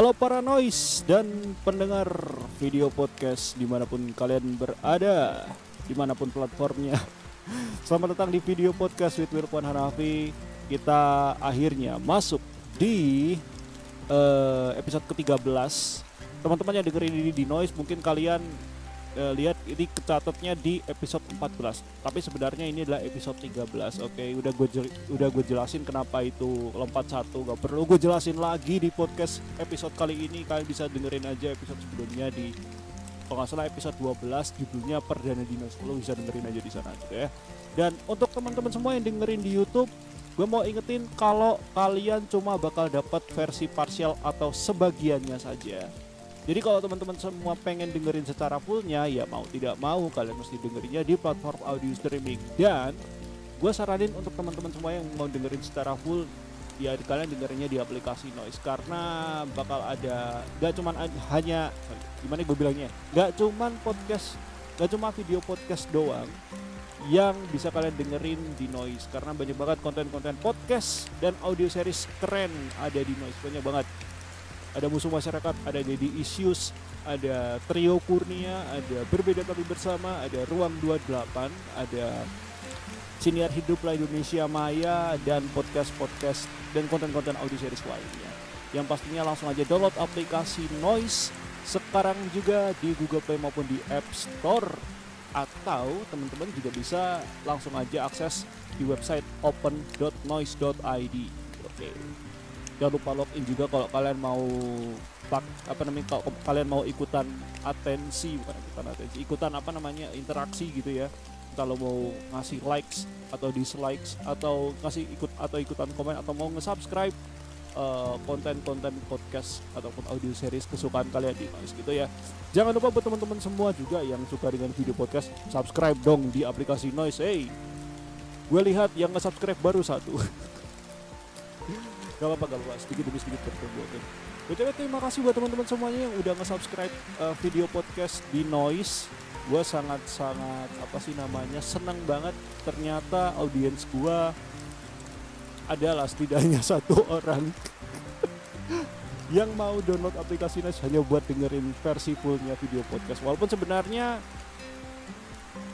Halo para noise dan pendengar video podcast di mana pun kalian berada, di mana pun platformnya. Selamat datang di video podcast with Wirpuan Hanafi. Kita akhirnya masuk di uh, episode ke-13. Teman-teman yang dengerin ini di noise mungkin kalian uh, lihat ini kecatatnya di episode 14 tapi sebenarnya ini adalah episode 13 oke? Okay, udah gue udah gue jelasin kenapa itu lompat satu. Gak perlu gue jelasin lagi di podcast episode kali ini. Kalian bisa dengerin aja episode sebelumnya di kalau nggak salah episode 12 judulnya Perdana Dinas. Lo bisa dengerin aja di sana gitu ya. Dan untuk teman-teman semua yang dengerin di YouTube gue mau ingetin kalau kalian cuma bakal dapat versi parsial atau sebagiannya saja jadi kalau teman-teman semua pengen dengerin secara fullnya, ya mau tidak mau kalian mesti dengerinnya di platform audio streaming. Dan gue saranin untuk teman-teman semua yang mau dengerin secara full, ya kalian dengerinnya di aplikasi Noise. Karena bakal ada gak cuman hanya gimana gue bilangnya, gak cuman podcast, gak cuma video podcast doang yang bisa kalian dengerin di Noise. Karena banyak banget konten-konten podcast dan audio series keren ada di Noise. Banyak banget ada musuh masyarakat, ada Dedi Issues, ada Trio Kurnia, ada Berbeda Tapi Bersama, ada Ruang 28, ada Siniar Hiduplah Indonesia Maya, dan podcast-podcast dan konten-konten audio series lainnya. Yang pastinya langsung aja download aplikasi Noise sekarang juga di Google Play maupun di App Store atau teman-teman juga bisa langsung aja akses di website open.noise.id. Oke. Okay jangan lupa login juga kalau kalian mau pak apa namanya kalau kalian mau ikutan atensi bukan ikutan atensi ikutan apa namanya interaksi gitu ya kalau mau ngasih likes atau dislikes atau ngasih ikut atau ikutan komen atau mau nge-subscribe uh, konten-konten podcast ataupun audio series kesukaan kalian di Noise gitu ya. Jangan lupa buat teman-teman semua juga yang suka dengan video podcast, subscribe dong di aplikasi Noise. Hey, gue lihat yang nge-subscribe baru satu. Gak apa-apa, gak apa-apa. Sedikit demi sedikit. Oke. BTW terima kasih buat teman-teman semuanya yang udah nge-subscribe uh, video podcast di Noise. Gue sangat-sangat apa sih namanya seneng banget. Ternyata audiens gue adalah setidaknya satu orang yang mau download aplikasi Noise hanya buat dengerin versi fullnya video podcast. Walaupun sebenarnya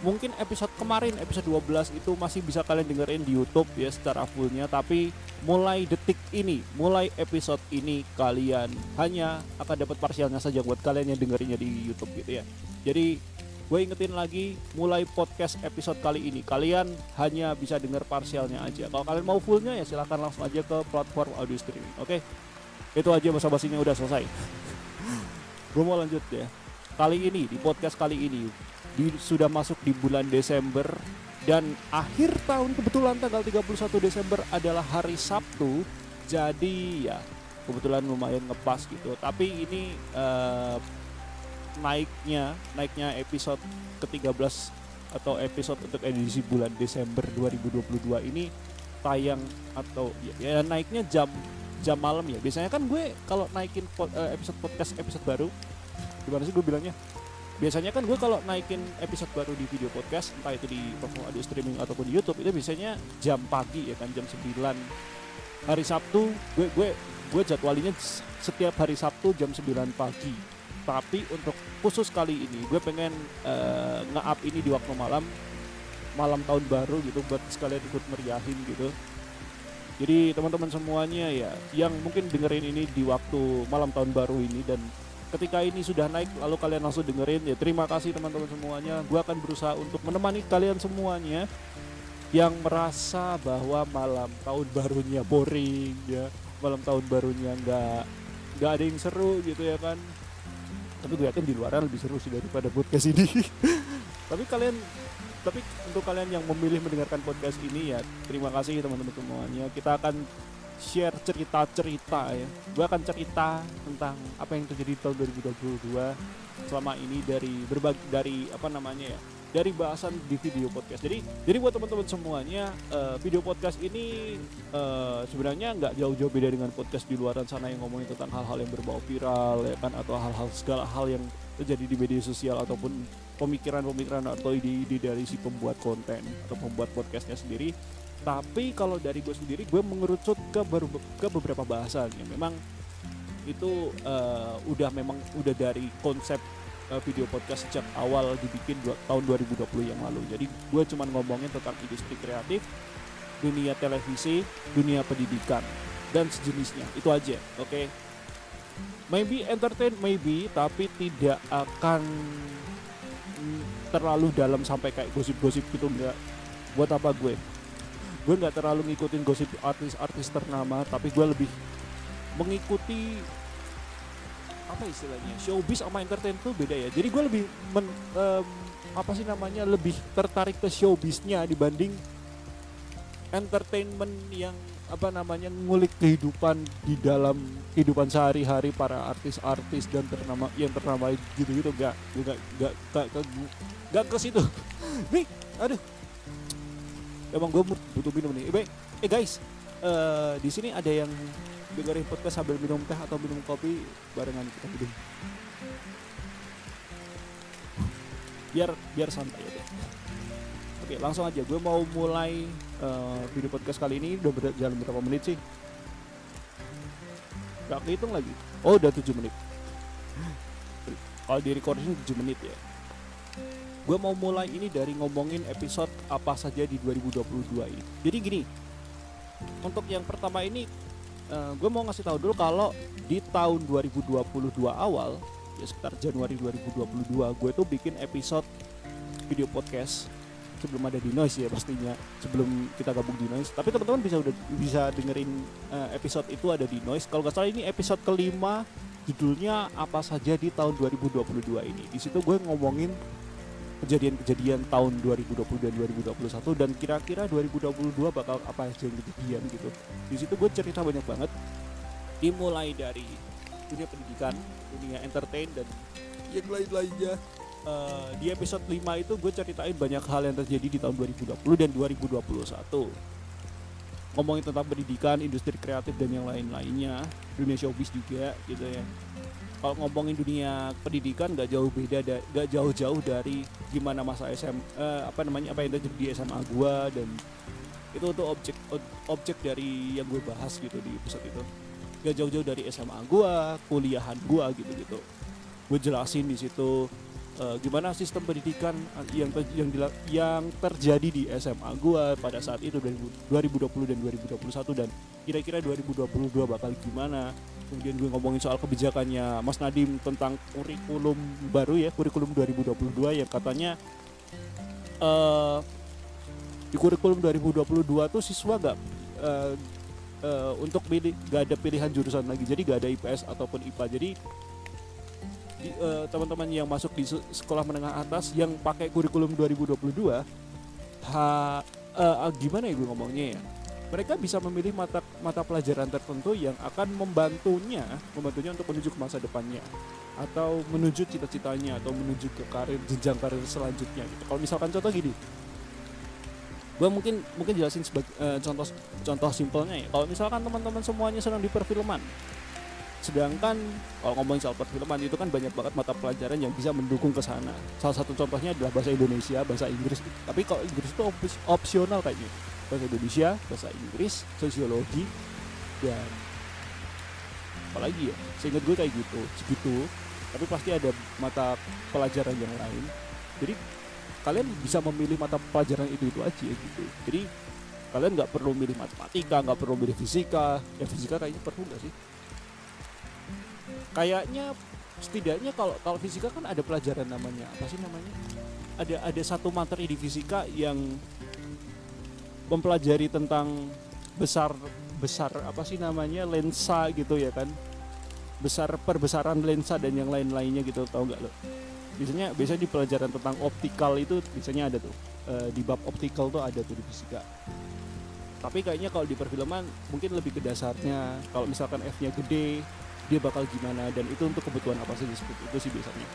mungkin episode kemarin episode 12 itu masih bisa kalian dengerin di YouTube ya secara fullnya. Tapi mulai detik ini mulai episode ini kalian hanya akan dapat parsialnya saja buat kalian yang dengerinnya di YouTube gitu ya. Jadi gue ingetin lagi mulai podcast episode kali ini kalian hanya bisa denger parsialnya aja. Kalau kalian mau fullnya ya silahkan langsung aja ke platform audio streaming oke? Okay? itu aja masa basinya udah selesai. Gue mau lanjut ya. Kali ini di podcast kali ini di, sudah masuk di bulan Desember. Dan akhir tahun kebetulan tanggal 31 Desember adalah hari Sabtu. Jadi ya kebetulan lumayan ngepas gitu. Tapi ini uh, naiknya naiknya episode ke-13 atau episode untuk edisi bulan Desember 2022 ini tayang atau ya, ya naiknya jam jam malam ya. Biasanya kan gue kalau naikin pod, uh, episode podcast episode baru gimana sih gue bilangnya biasanya kan gue kalau naikin episode baru di video podcast entah itu di platform audio streaming ataupun di YouTube itu biasanya jam pagi ya kan jam 9 hari Sabtu gue gue gue jadwalinya setiap hari Sabtu jam 9 pagi. Tapi untuk khusus kali ini gue pengen uh, nge-up ini di waktu malam malam tahun baru gitu buat sekalian ikut meriahin gitu. Jadi teman-teman semuanya ya yang mungkin dengerin ini di waktu malam tahun baru ini dan ketika ini sudah naik lalu kalian langsung dengerin. Ya terima kasih teman-teman semuanya. Gue akan berusaha untuk menemani kalian semuanya yang merasa bahwa malam tahun barunya boring ya. Malam tahun barunya nggak nggak ada yang seru gitu ya kan? Tapi gue yakin di luar lebih seru sih daripada podcast ini. Tapi kalian tapi untuk kalian yang memilih mendengarkan podcast ini ya terima kasih teman-teman semuanya. Kita akan share cerita-cerita ya. Gue akan cerita tentang apa yang terjadi di tahun 2022 selama ini dari berbagai dari apa namanya ya dari bahasan di video podcast. Jadi jadi buat teman-teman semuanya uh, video podcast ini uh, sebenarnya nggak jauh-jauh beda dengan podcast di luar sana yang ngomongin tentang hal-hal yang berbau viral ya kan atau hal-hal segala hal yang terjadi di media sosial ataupun pemikiran-pemikiran atau ide-ide dari si pembuat konten atau pembuat podcastnya sendiri tapi kalau dari gue sendiri gue mengerucut ke, ber ke beberapa bahasan yang memang itu uh, udah memang udah dari konsep uh, video podcast sejak awal dibikin dua, tahun 2020 yang lalu. Jadi gue cuman ngomongin tentang industri kreatif, dunia televisi, dunia pendidikan dan sejenisnya. Itu aja, oke. Okay? Maybe entertain, maybe, tapi tidak akan terlalu dalam sampai kayak gosip-gosip gitu enggak. Buat apa gue? Gue nggak terlalu ngikutin gosip artis-artis ternama, tapi gue lebih mengikuti apa istilahnya showbiz sama entertain tuh beda ya. Jadi gue lebih men, um, apa sih namanya lebih tertarik ke showbiznya dibanding entertainment yang apa namanya ngulik kehidupan di dalam kehidupan sehari-hari para artis-artis dan ternama yang ternama gitu-gitu. Gak gak gak gak gak, gak ke situ. Nih aduh emang gue butuh minum nih. Eh, eh guys uh, di sini ada yang dengerin podcast sambil minum teh atau minum kopi barengan kita minum biar biar santai aja. Oke langsung aja. Gue mau mulai uh, video podcast kali ini. Udah berjalan berapa menit sih? Gak hitung lagi. Oh udah 7 menit. Kalau di recording 7 menit ya gue mau mulai ini dari ngomongin episode apa saja di 2022 ini. Jadi gini untuk yang pertama ini uh, eh, gue mau ngasih tahu dulu kalau di tahun 2022 awal ya sekitar Januari 2022 gue tuh bikin episode video podcast. Sebelum ada di Noise ya pastinya sebelum kita gabung di Noise. Tapi teman-teman bisa udah bisa dengerin uh, episode itu ada di Noise. Kalau nggak salah ini episode kelima judulnya apa saja di tahun 2022 ini. Di situ gue ngomongin kejadian-kejadian tahun 2020 dan 2021 dan kira-kira 2022 bakal apa aja yang kejadian gitu. Di situ gue cerita banyak banget dimulai dari dunia pendidikan, dunia entertain dan yang lain-lainnya. Uh, di episode 5 itu gue ceritain banyak hal yang terjadi di tahun 2020 dan 2021 ngomongin tentang pendidikan, industri kreatif dan yang lain-lainnya, dunia showbiz juga gitu ya kalau ngomongin dunia pendidikan gak jauh beda da, gak jauh-jauh dari gimana masa SM eh, apa namanya apa yang terjadi di SMA gua dan itu tuh objek objek dari yang gue bahas gitu di episode itu. Gak jauh-jauh dari SMA gua kuliahan gua gitu gitu gue jelasin di situ uh, gimana sistem pendidikan yang ter, yang yang terjadi di SMA gua pada saat itu 2020 dan 2021 dan kira-kira 2022 bakal gimana? Kemudian gue ngomongin soal kebijakannya Mas Nadim tentang kurikulum baru ya kurikulum 2022 yang katanya uh, di kurikulum 2022 tuh siswa gak uh, uh, untuk pilih gak ada pilihan jurusan lagi. Jadi gak ada IPS ataupun IPA jadi teman-teman uh, yang masuk di sekolah menengah atas yang pakai kurikulum 2022 ha, uh, gimana ya gue ngomongnya ya mereka bisa memilih mata mata pelajaran tertentu yang akan membantunya membantunya untuk menuju ke masa depannya atau menuju cita-citanya atau menuju ke karir jenjang karir selanjutnya gitu. Kalau misalkan contoh gini, gue mungkin mungkin jelasin sebagai uh, contoh contoh simpelnya ya. Kalau misalkan teman-teman semuanya sedang di perfilman, sedangkan kalau ngomongin soal perfilman itu kan banyak banget mata pelajaran yang bisa mendukung ke sana. Salah satu contohnya adalah bahasa Indonesia, bahasa Inggris. Tapi kalau Inggris itu opsional kayaknya bahasa Indonesia, bahasa Inggris, sosiologi, dan apalagi ya, seingat gue kayak gitu, segitu. Tapi pasti ada mata pelajaran yang lain. Jadi kalian bisa memilih mata pelajaran itu itu aja gitu. Jadi kalian nggak perlu milih matematika, nggak perlu milih fisika. Ya fisika kayaknya perlu nggak sih? Kayaknya setidaknya kalau kalau fisika kan ada pelajaran namanya. Apa sih namanya? Ada ada satu materi di fisika yang mempelajari tentang besar besar apa sih namanya? Lensa gitu ya kan? Besar perbesaran lensa dan yang lain-lainnya gitu tahu nggak lo? Biasanya biasanya di pelajaran tentang optikal itu biasanya ada tuh. E, di bab optikal tuh ada tuh di fisika. Tapi kayaknya kalau di perfilman mungkin lebih ke dasarnya. Kalau misalkan F-nya gede dia bakal gimana dan itu untuk kebutuhan apa saja seperti itu sih biasanya.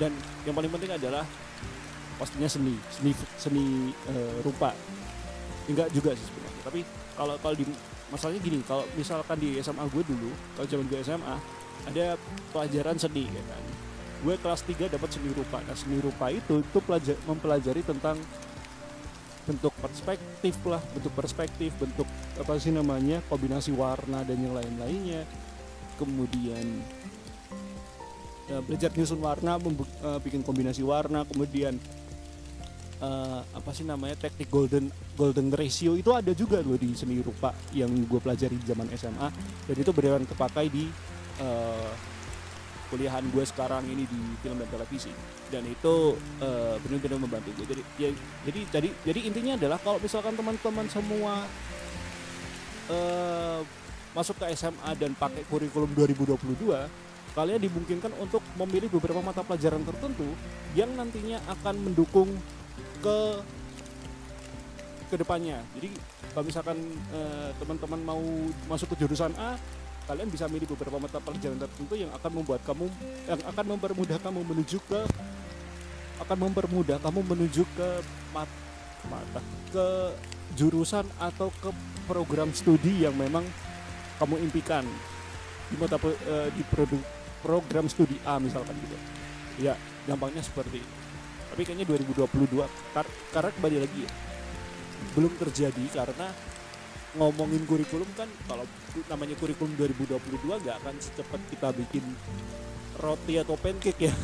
Dan yang paling penting adalah pastinya seni seni seni uh, rupa. Enggak juga sih sebenarnya tapi kalau kalau di masalahnya gini kalau misalkan di SMA gue dulu kalau zaman gue SMA ada pelajaran seni ya kan? Gue kelas 3 dapat seni rupa. Nah seni rupa itu itu pelajar, mempelajari tentang bentuk perspektif lah bentuk perspektif bentuk apa sih namanya kombinasi warna dan yang lain-lainnya kemudian ya, belajar nyusun warna eh, bikin kombinasi warna kemudian eh, apa sih namanya teknik golden golden ratio itu ada juga loh di seni rupa yang gue pelajari di zaman SMA dan itu beneran kepakai di eh, kuliahan gue sekarang ini di film dan televisi. Dan itu eh, benar-benar membantu gue jadi ya, jadi jadi jadi intinya adalah kalau misalkan teman-teman semua eh, masuk ke SMA dan pakai kurikulum 2022 kalian dimungkinkan untuk memilih beberapa mata pelajaran tertentu yang nantinya akan mendukung ke ke depannya jadi kalau misalkan eh, teman-teman mau masuk ke jurusan A kalian bisa milih beberapa mata pelajaran tertentu yang akan membuat kamu yang akan mempermudah kamu menuju ke akan mempermudah kamu menuju ke mat, mata ke jurusan atau ke program studi yang memang kamu impikan di mata eh, di produk program studi A misalkan gitu. Ya gampangnya seperti itu. Tapi kayaknya 2022 kar- karena kembali lagi ya belum terjadi karena ngomongin kurikulum kan kalau namanya kurikulum 2022 nggak akan secepat kita bikin roti atau pancake ya.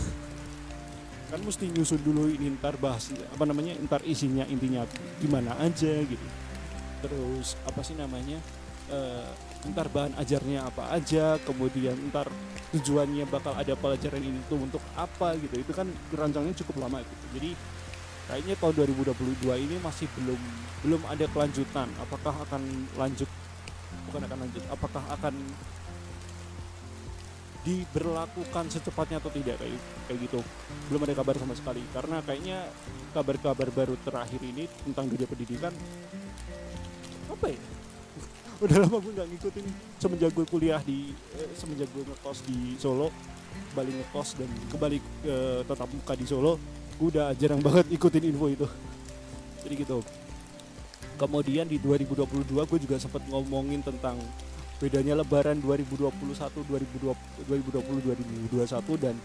Kan mesti nyusun dulu ini ntar bahas apa namanya ntar isinya intinya gimana aja gitu. Terus apa sih namanya eh, ntar bahan ajarnya apa aja kemudian ntar tujuannya bakal ada pelajaran ini tuh untuk apa gitu. Itu kan rancangnya cukup lama gitu jadi kayaknya tahun 2022 ini masih belum belum ada kelanjutan. Apakah akan lanjut? Bukan akan lanjut apakah akan diberlakukan secepatnya atau tidak? Kayak kayak gitu. Belum ada kabar sama sekali. Karena kayaknya kabar-kabar baru terakhir ini tentang dunia pendidikan apa ya udah lama gue nggak ngikutin semenjak gue kuliah di eh, semenjak gue ngekos di Solo kembali ngekos dan kembali ke tetap muka di Solo gue udah jarang banget ikutin info itu. Jadi gitu. Kemudian di 2022 gue juga sempat ngomongin tentang bedanya lebaran 2021 2020 2020 2021 dan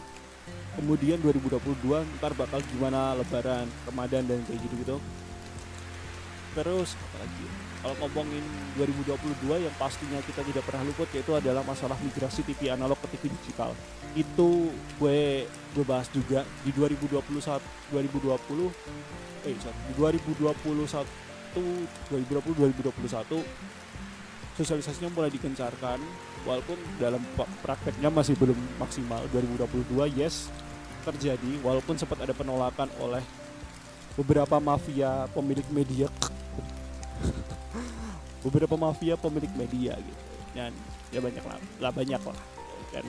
kemudian 2022 ntar bakal gimana lebaran Ramadan dan kayak gitu gitu terus apa lagi ya? Kalau ngomongin 2022 yang pastinya kita tidak pernah luput yaitu adalah masalah migrasi TV analog ke TV digital. Itu gue gue bahas juga di 2021 2020 eh sorry, di 2021 2020 2021 sosialisasinya mulai digencarkan walaupun dalam prakteknya masih belum maksimal. 2022 yes terjadi walaupun sempat ada penolakan oleh beberapa mafia pemilik media beberapa mafia pemilik media gitu. Dan ya banyak lah, lah banyak lah. Kan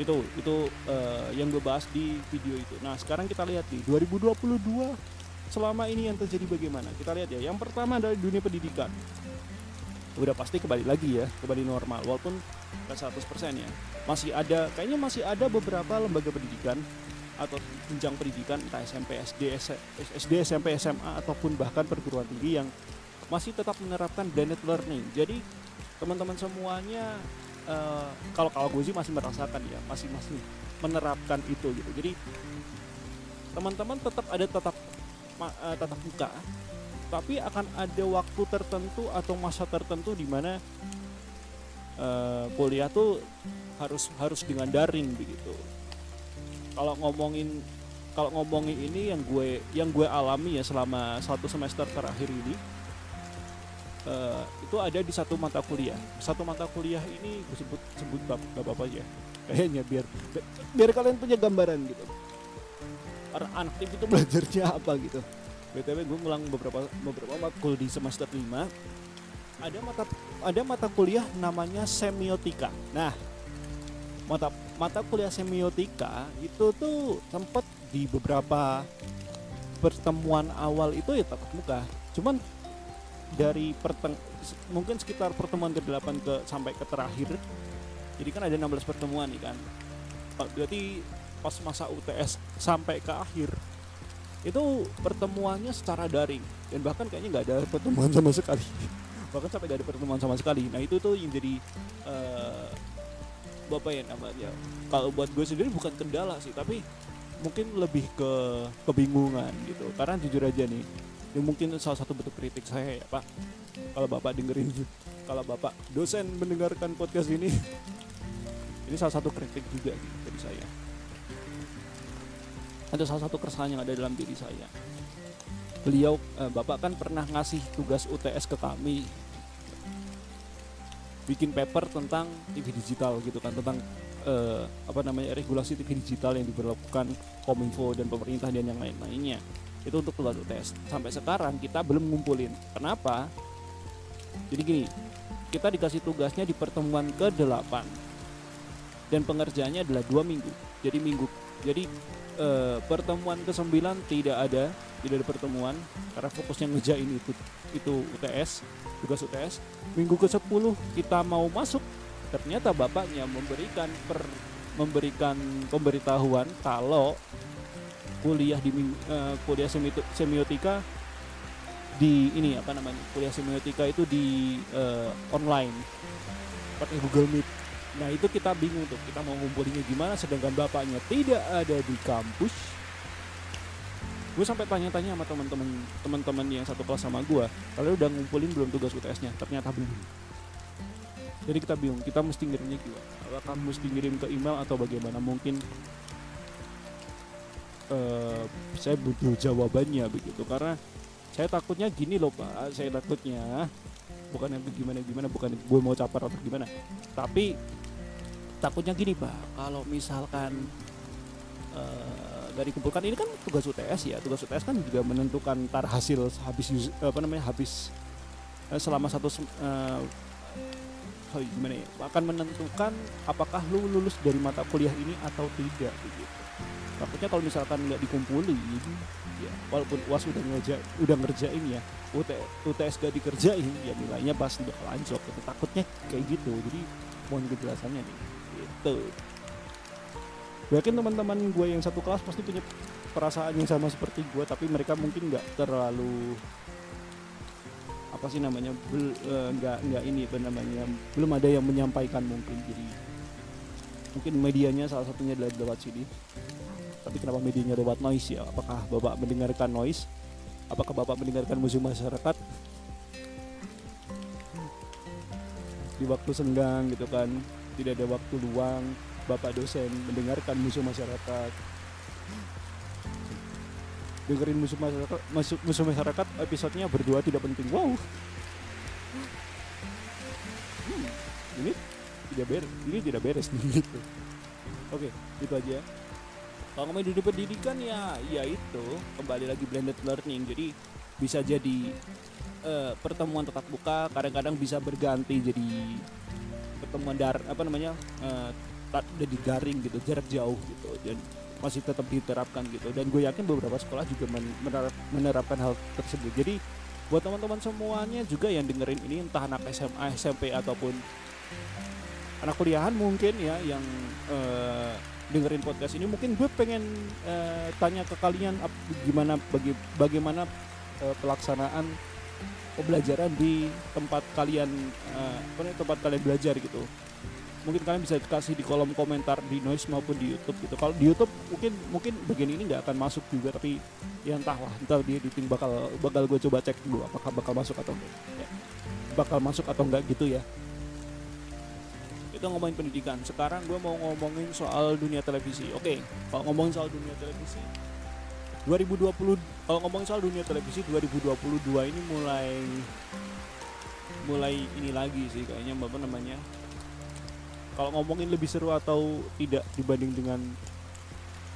itu itu eh, yang gue bahas di video itu. Nah sekarang kita lihat nih 2022 selama ini yang terjadi bagaimana? Kita lihat ya yang pertama adalah dunia pendidikan. Udah pasti kembali lagi ya kembali normal walaupun nggak 100% ya. Masih ada kayaknya masih ada beberapa lembaga pendidikan atau jenjang pendidikan entah SMP SD SD SMP SMA ataupun bahkan perguruan tinggi yang masih tetap menerapkan blended learning jadi teman-teman semuanya eh, kalau kalau gue sih masih merasakan ya masih masih menerapkan itu gitu jadi teman-teman tetap ada tetap ma- eh, tatap muka tapi akan ada waktu tertentu atau masa tertentu di mana eh, kuliah tuh harus harus dengan daring begitu. Kalau ngomongin kalau ngomongin ini yang gue yang gue alami ya selama satu semester terakhir ini eh, itu ada di satu mata kuliah. Satu mata kuliah ini gue sebut sebut bab gak apa-apa ya. Kayaknya biar biar kalian punya gambaran gitu. Orang anak TV itu belajarnya apa gitu. BTW gue ngulang beberapa beberapa matkul di semester 5 ada mata ada mata kuliah namanya semiotika. Nah, mata mata kuliah semiotika itu tuh sempat di beberapa pertemuan awal itu ya tatap muka. Cuman dari perteng mungkin sekitar pertemuan ke-8 ke sampai ke terakhir. Jadi kan ada 16 pertemuan nih kan. Berarti pas masa UTS sampai ke akhir itu pertemuannya secara daring. Dan bahkan kayaknya nggak ada pertemuan sama sekali. Bahkan sampai nggak ada pertemuan sama sekali. Nah itu tuh yang jadi eh bapak ya namanya? Kalau buat gue sendiri bukan kendala sih tapi mungkin lebih ke kebingungan gitu. Karena jujur aja nih ini mungkin salah satu bentuk kritik saya ya pak. Kalau bapak dengerin kalau bapak dosen mendengarkan podcast ini ini salah satu kritik juga gitu dari saya. Ada salah satu keresahan yang ada dalam diri saya. Beliau eh, bapak kan pernah ngasih tugas UTS ke kami. Bikin paper tentang TV digital gitu kan tentang eh, apa namanya regulasi TV digital yang diberlakukan Kominfo dan pemerintah dan yang lain-lainnya itu untuk tugas UTS sampai sekarang kita belum ngumpulin. Kenapa? Jadi gini kita dikasih tugasnya di pertemuan ke-8 dan pengerjaannya adalah dua minggu. Jadi minggu jadi eh, pertemuan ke-9 tidak ada tidak ada pertemuan. Karena fokusnya ngejain itu itu UTS tugas UTS minggu ke-10 kita mau masuk. Ternyata bapaknya memberikan per memberikan pemberitahuan kalau kuliah di uh, kuliah semiotika di ini apa namanya kuliah semiotika itu di uh, online pakai Google Meet. Nah itu kita bingung tuh kita mau ngumpulinnya gimana sedangkan bapaknya tidak ada di kampus. Gue sampai tanya-tanya sama teman-teman teman-teman yang satu kelas sama gue, kalian udah ngumpulin belum tugas UTS-nya? Ternyata belum. Jadi kita bingung, kita mesti ngirimnya gimana? Apakah mesti ngirim ke email atau bagaimana? Mungkin uh, saya butuh jawabannya begitu. Karena saya takutnya gini loh pak. Saya takutnya bukan yang gimana gimana bukan gue mau capar atau gimana. Tapi takutnya gini pak. Kalau misalkan uh, dari kumpulkan ini kan tugas UTS ya. Tugas UTS kan juga menentukan tar hasil habis apa namanya habis uh, selama satu uh, sorry, gimana ya? Akan menentukan apakah lu lulus dari mata kuliah ini atau tidak begitu takutnya kalau misalkan nggak dikumpulin ya walaupun uas udah ngerja udah ngerjain ya UT, UTS gak dikerjain ya nilainya pasti bakal anjlok gitu. takutnya kayak gitu. Jadi mohon kejelasannya nih gitu. Yakin teman-teman gue yang satu kelas pasti punya perasaan yang sama seperti gue tapi mereka mungkin nggak terlalu apa sih namanya uh, nggak nggak ini namanya belum ada yang menyampaikan mungkin. Jadi mungkin medianya salah satunya adalah lewat sini tapi kenapa medianya lewat noise ya? Apakah bapak mendengarkan noise? Apakah bapak mendengarkan musuh masyarakat? Di waktu senggang gitu kan tidak ada waktu luang bapak dosen mendengarkan musuh masyarakat. Dengerin musuh masyarakat masuk musuh masyarakat episodenya berdua tidak penting. Wow. Hmm, ini tidak beres ini tidak beres gitu. Oke itu aja kalau ngomongin di pendidikan ya ya itu kembali lagi blended learning. Jadi bisa jadi uh, pertemuan tetap buka kadang-kadang bisa berganti jadi pertemuan dar apa namanya uh, di daring gitu jarak jauh gitu. Dan masih tetap diterapkan gitu. Dan gue yakin beberapa sekolah juga menerap, menerapkan hal tersebut. Jadi buat teman-teman semuanya juga yang dengerin ini entah anak SMA SMP ataupun anak kuliahan mungkin ya yang uh, dengerin podcast ini mungkin gue pengen uh, tanya ke kalian ap, gimana bagi bagaimana uh, pelaksanaan pembelajaran di tempat kalian uh, tempat kalian belajar gitu. Mungkin kalian bisa kasih di kolom komentar di noise maupun di YouTube gitu. Kalau di YouTube mungkin mungkin bagian ini nggak akan masuk juga tapi ya entahlah entar di editing bakal bakal gue coba cek dulu apakah bakal masuk atau enggak ya. bakal masuk atau enggak gitu ya itu ngomongin pendidikan. Sekarang gue mau ngomongin soal dunia televisi. Oke okay, kalau ngomongin soal dunia televisi 2020 kalau ngomongin soal dunia televisi 2022 ini mulai mulai ini lagi sih kayaknya apa namanya. Kalau ngomongin lebih seru atau tidak dibanding dengan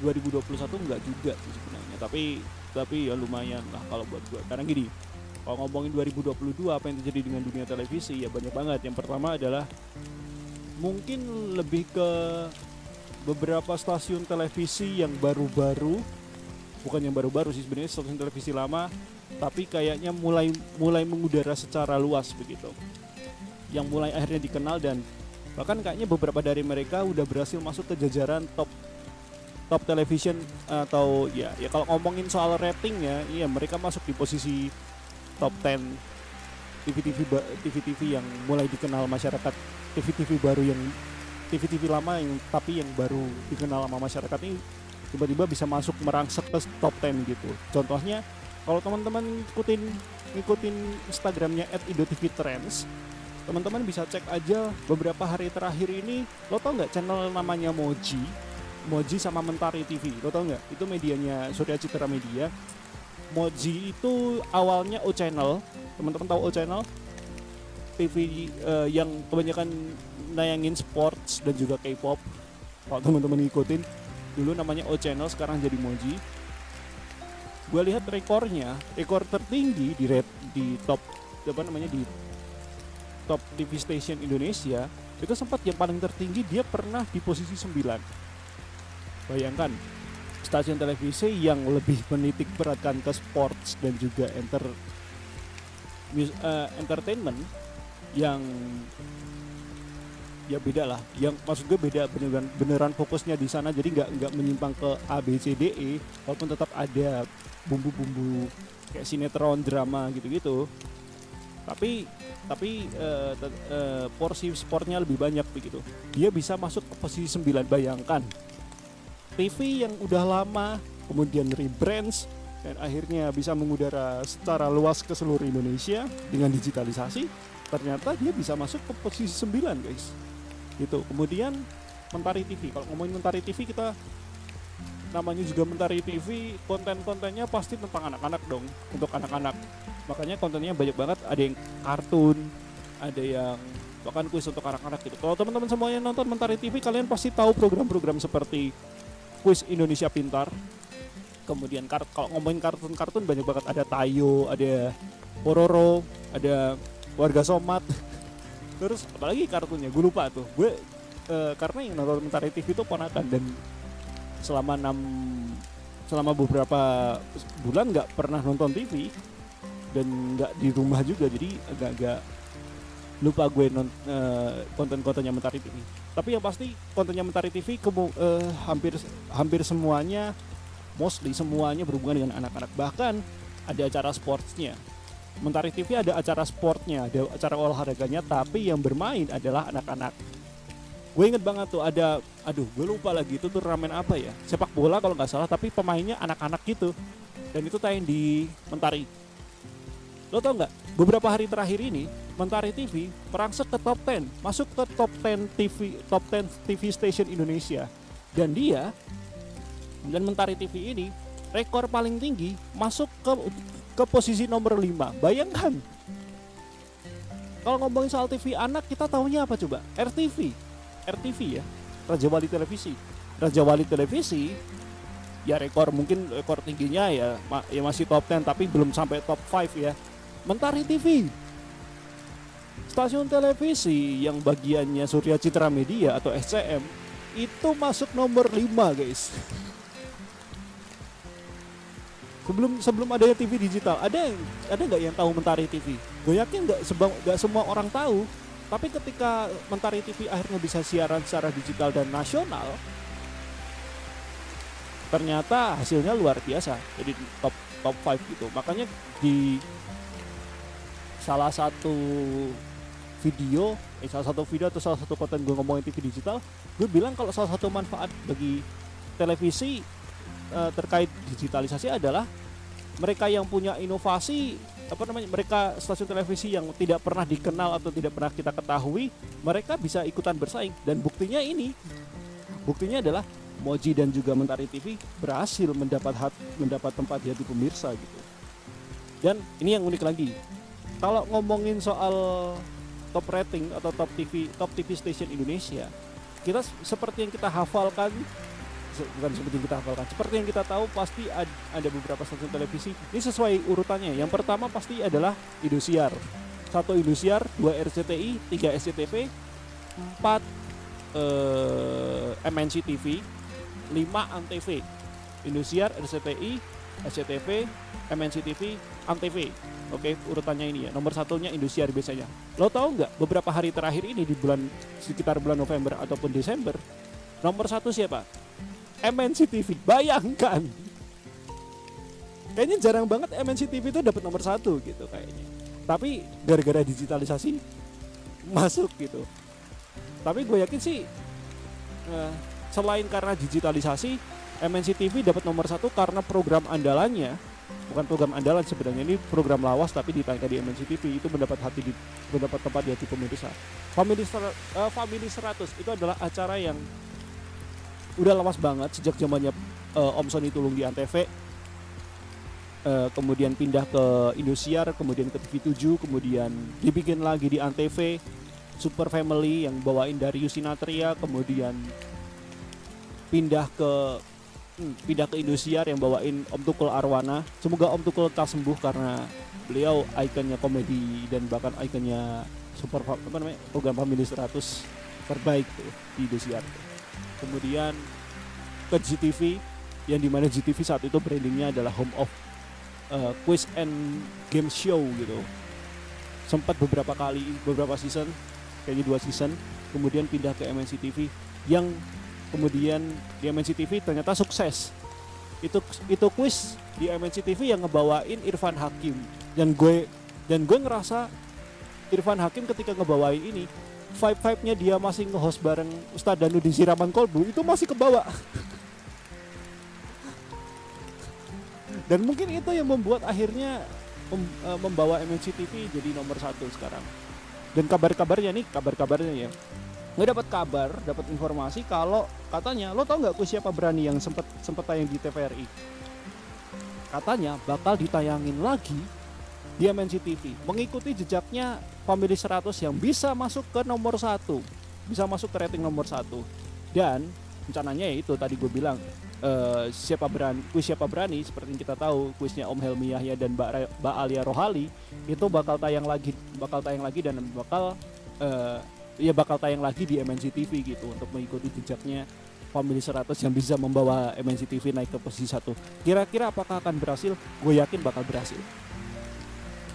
2021 enggak juga sih sebenarnya. Tapi tapi ya lumayan lah kalau buat gue karena gini kalau ngomongin 2022 apa yang terjadi dengan dunia televisi ya banyak banget. Yang pertama adalah mungkin lebih ke beberapa stasiun televisi yang baru-baru bukan yang baru-baru sih sebenarnya stasiun televisi lama tapi kayaknya mulai mulai mengudara secara luas begitu. Yang mulai akhirnya dikenal dan bahkan kayaknya beberapa dari mereka udah berhasil masuk ke jajaran top top television atau ya ya kalau ngomongin soal rating ya iya mereka masuk di posisi top 10 TV-TV TV-TV yang mulai dikenal masyarakat TV-TV baru yang TV-TV lama yang tapi yang baru dikenal sama masyarakat ini tiba-tiba bisa masuk merangsek ke top 10 gitu. Contohnya Kalau teman-teman ngikutin ngikutin Instagramnya @idotvtrends, teman-teman bisa cek aja beberapa hari terakhir ini. Lo tau nggak channel namanya Moji? Moji sama Mentari TV. Lo tau nggak? Itu medianya Surya Citra Media. Moji itu awalnya O Channel. Teman-teman tahu O Channel? TV eh, yang kebanyakan nayangin sports dan juga K-pop. Kalau teman-teman ngikutin, dulu namanya O Channel, sekarang jadi Moji. Gue lihat rekornya, rekor tertinggi di red di top apa namanya di top TV station Indonesia itu sempat yang paling tertinggi dia pernah di posisi 9 bayangkan stasiun televisi yang lebih menitik beratkan ke sports dan juga enter eh, entertainment yang ya beda lah. Yang maksud gue beda beneran beneran fokusnya di sana. Jadi nggak nggak menyimpang ke A B C D E. Walaupun tetap ada bumbu-bumbu kayak sinetron drama gitu-gitu. Tapi tapi te- eh, porsi sportnya lebih banyak begitu. Dia bisa masuk ke posisi 9 bayangkan. TV yang udah lama kemudian rebrands dan akhirnya bisa mengudara secara luas ke seluruh Indonesia dengan digitalisasi ternyata dia bisa masuk ke posisi 9 guys. Gitu. Kemudian Mentari TV kalau ngomongin Mentari TV kita namanya juga Mentari TV konten-kontennya pasti tentang anak-anak dong untuk anak-anak. Makanya kontennya banyak banget. Ada yang kartun ada yang bahkan kuis untuk anak-anak gitu. Kalau teman-teman semuanya nonton Mentari TV kalian pasti tahu program-program seperti kuis Indonesia Pintar. Kemudian kalau ngomongin kartun-kartun banyak banget. Ada Tayo ada Pororo ada warga Somat. Terus apalagi kartunnya gue lupa tuh. Gue eh, karena yang nonton Mentari TV itu ponakan dan selama enam selama beberapa bulan nggak pernah nonton TV dan nggak di rumah juga jadi agak-agak lupa gue non eh, konten-kontennya Mentari TV tapi yang pasti kontennya Mentari TV kemu- eh, hampir hampir semuanya mostly semuanya berhubungan dengan anak-anak. Bahkan ada acara sportsnya Mentari TV ada acara sportnya, ada acara olahraganya, tapi yang bermain adalah anak-anak. Gue inget banget tuh ada, aduh gue lupa lagi itu turnamen apa ya, sepak bola kalau nggak salah, tapi pemainnya anak-anak gitu. Dan itu tayang di Mentari. Lo tau nggak? Beberapa hari terakhir ini Mentari TV merangsek ke top 10, masuk ke top 10 TV top 10 TV station Indonesia. Dan dia dan Mentari TV ini rekor paling tinggi masuk ke ke posisi nomor 5. Bayangkan. Kalau ngomongin soal TV anak, kita tahunya apa coba? RTV. RTV ya. Raja Wali Televisi. Raja Wali Televisi ya rekor mungkin rekor tingginya ya ya masih top 10 tapi belum sampai top 5 ya. Mentari TV. Stasiun televisi yang bagiannya Surya Citra Media atau SCM itu masuk nomor 5 guys. Sebelum sebelum adanya TV digital ada ada nggak yang tahu Mentari TV? Gue yakin nggak sebang nggak semua orang tahu. Tapi ketika Mentari TV akhirnya bisa siaran secara digital dan nasional, ternyata hasilnya luar biasa. Jadi top top 5 gitu. Makanya di salah satu video, eh, salah satu video atau salah satu konten gue ngomongin TV digital, gue bilang kalau salah satu manfaat bagi televisi eh, terkait digitalisasi adalah mereka yang punya inovasi apa namanya mereka stasiun televisi yang tidak pernah dikenal atau tidak pernah kita ketahui mereka bisa ikutan bersaing. Dan buktinya ini buktinya adalah Moji dan juga Mentari TV berhasil mendapat hat, mendapat tempat di hati pemirsa gitu. Dan ini yang unik lagi kalau ngomongin soal top rating atau top TV top TV station Indonesia kita seperti yang kita hafalkan bukan seperti kita hafalkan. Seperti yang kita tahu pasti ad- ada beberapa stasiun televisi ini sesuai urutannya. Yang pertama pasti adalah Indosiar satu Indosiar dua RCTI tiga SCTV empat eh, MNC TV lima Antv. Indosiar RCTI SCTV MNC TV Antv. Oke, urutannya ini ya. Nomor satunya Indosiar biasanya. Lo tahu nggak beberapa hari terakhir ini di bulan sekitar bulan November ataupun Desember, nomor satu siapa? MNC TV. Bayangkan. Kayaknya jarang banget MNC TV itu dapat nomor satu gitu kayaknya. Tapi gara-gara digitalisasi masuk gitu. Tapi gue yakin sih eh, selain karena digitalisasi, MNC TV dapat nomor satu karena program andalannya bukan program andalan sebenarnya ini program lawas tapi ditayangkan di MNC TV itu mendapat hati di mendapat tempat di hati pemirsa. Family eh, Family 100 itu adalah acara yang udah lawas banget sejak zamannya eh, Om Sony Tulung di Antv. Eh, kemudian pindah ke Indosiar, kemudian ke TV7, kemudian dibikin lagi di Antv Super Family yang bawain dari Yusinatria, kemudian pindah ke hmm, pindah ke Indosiar yang bawain Om Tukul Arwana. Semoga Om Tukul tak sembuh karena beliau ikonnya komedi dan bahkan ikonnya super apa namanya program Family 100 terbaik tuh di Indosiar. Kemudian ke GTV yang di mana GTV saat itu brandingnya adalah home of uh, quiz and game show gitu. Sempat beberapa kali beberapa season kayaknya dua season kemudian pindah ke MNC TV yang kemudian di MNC TV ternyata sukses itu itu quiz di MNC TV yang ngebawain Irfan Hakim dan gue dan gue ngerasa Irfan Hakim ketika ngebawain ini vibe vibe nya dia masih nge-host bareng Ustadz Danu di siraman kolbu itu masih kebawa. Dan mungkin itu yang membuat akhirnya eh, membawa MNC TV jadi nomor satu sekarang. Dan kabar-kabarnya nih kabar-kabarnya ya. Gue dapat kabar dapat informasi kalau katanya lo tau nggak kuis siapa berani yang sempat sempat tayang di TVRI katanya bakal ditayangin lagi di MNC TV mengikuti jejaknya Family 100 yang bisa masuk ke nomor satu bisa masuk ke rating nomor satu dan rencananya ya itu tadi gue bilang eh, siapa berani kuis siapa berani seperti yang kita tahu kuisnya Om Helmi Yahya dan Mbak, Alia Rohali itu bakal tayang lagi bakal tayang lagi dan bakal eh, ya bakal tayang lagi di MNC TV gitu untuk mengikuti jejaknya Family 100 yang bisa membawa MNC TV naik ke posisi satu. Kira-kira apakah akan berhasil? Gue yakin bakal berhasil.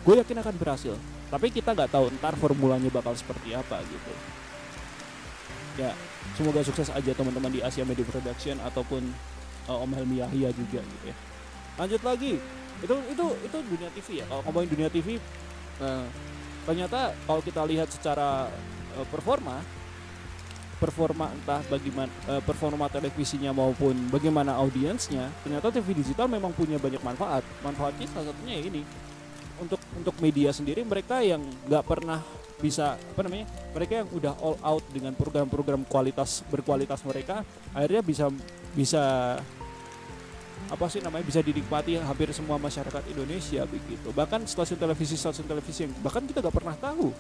Gue yakin akan berhasil. Tapi kita nggak tahu ntar formulanya bakal seperti apa gitu. Ya, semoga sukses aja teman-teman di Asia Media Production ataupun uh, Om Helmi Yahya juga gitu ya. Lanjut lagi, itu itu itu dunia TV ya. Kalau ngomongin dunia TV, eh, ternyata kalau kita lihat secara eh, performa, performa entah bagaimana eh, performa televisinya maupun bagaimana audiensnya, ternyata TV digital memang punya banyak manfaat. Manfaatnya salah satunya ya ini untuk untuk media sendiri mereka yang nggak pernah bisa apa namanya mereka yang udah all out dengan program-program kualitas berkualitas mereka akhirnya bisa bisa apa sih namanya bisa dinikmati hampir semua masyarakat Indonesia begitu. Bahkan stasiun televisi stasiun televisi yang bahkan kita nggak pernah tahu.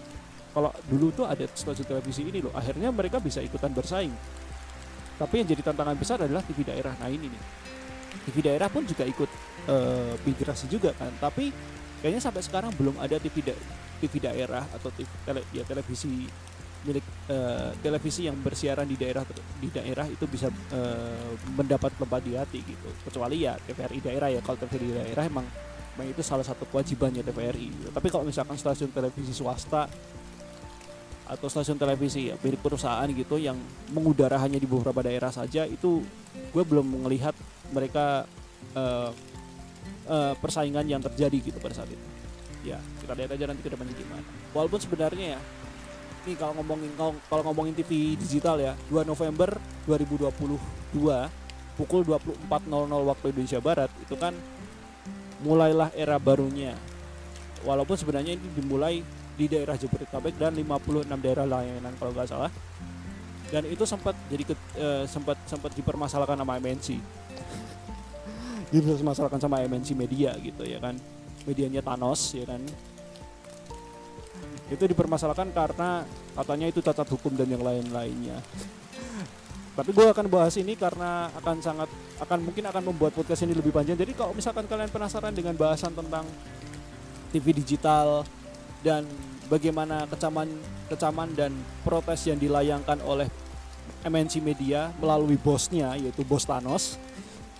Kalau dulu tuh ada stasiun televisi ini loh akhirnya mereka bisa ikutan bersaing. Tapi yang jadi tantangan besar adalah TV daerah. Nah ini nih. TV daerah pun juga ikut eh, migrasi juga kan. Tapi kayaknya sampai sekarang belum ada TV da- TV daerah atau TV tele, ya televisi milik eh, televisi yang bersiaran di daerah di daerah itu bisa eh, mendapat tempat di hati gitu. Kecuali ya TVRI daerah ya. Kalau TVRI daerah emang emang itu salah satu kewajibannya TVRI tapi kalau misalkan stasiun televisi swasta atau stasiun televisi ya milik perusahaan gitu yang mengudara hanya di beberapa daerah saja itu gue belum melihat mereka eh, eh, persaingan yang terjadi gitu pada saat itu. Ya kita lihat aja nanti ke depannya gimana. Walaupun sebenarnya ya nih kalau ngomongin kalau, ngomongin TV digital ya 2 November 2022 pukul 24.00 waktu Indonesia Barat itu kan mulailah era barunya. Walaupun sebenarnya ini dimulai di daerah Jabodetabek dan 56 daerah layanan kalau nggak salah. Dan itu sempat jadi ke, eh, sempat sempat dipermasalahkan sama MNC dipermasalahkan sama MNC Media gitu ya kan? Medianya Thanos ya kan? Itu dipermasalahkan karena katanya itu cacat hukum dan yang lain-lainnya. Tapi gue akan bahas ini karena akan sangat akan mungkin akan membuat podcast ini lebih panjang. Jadi kalau misalkan kalian penasaran dengan bahasan tentang TV digital dan bagaimana kecaman kecaman dan protes yang dilayangkan oleh MNC Media melalui bosnya yaitu bos Thanos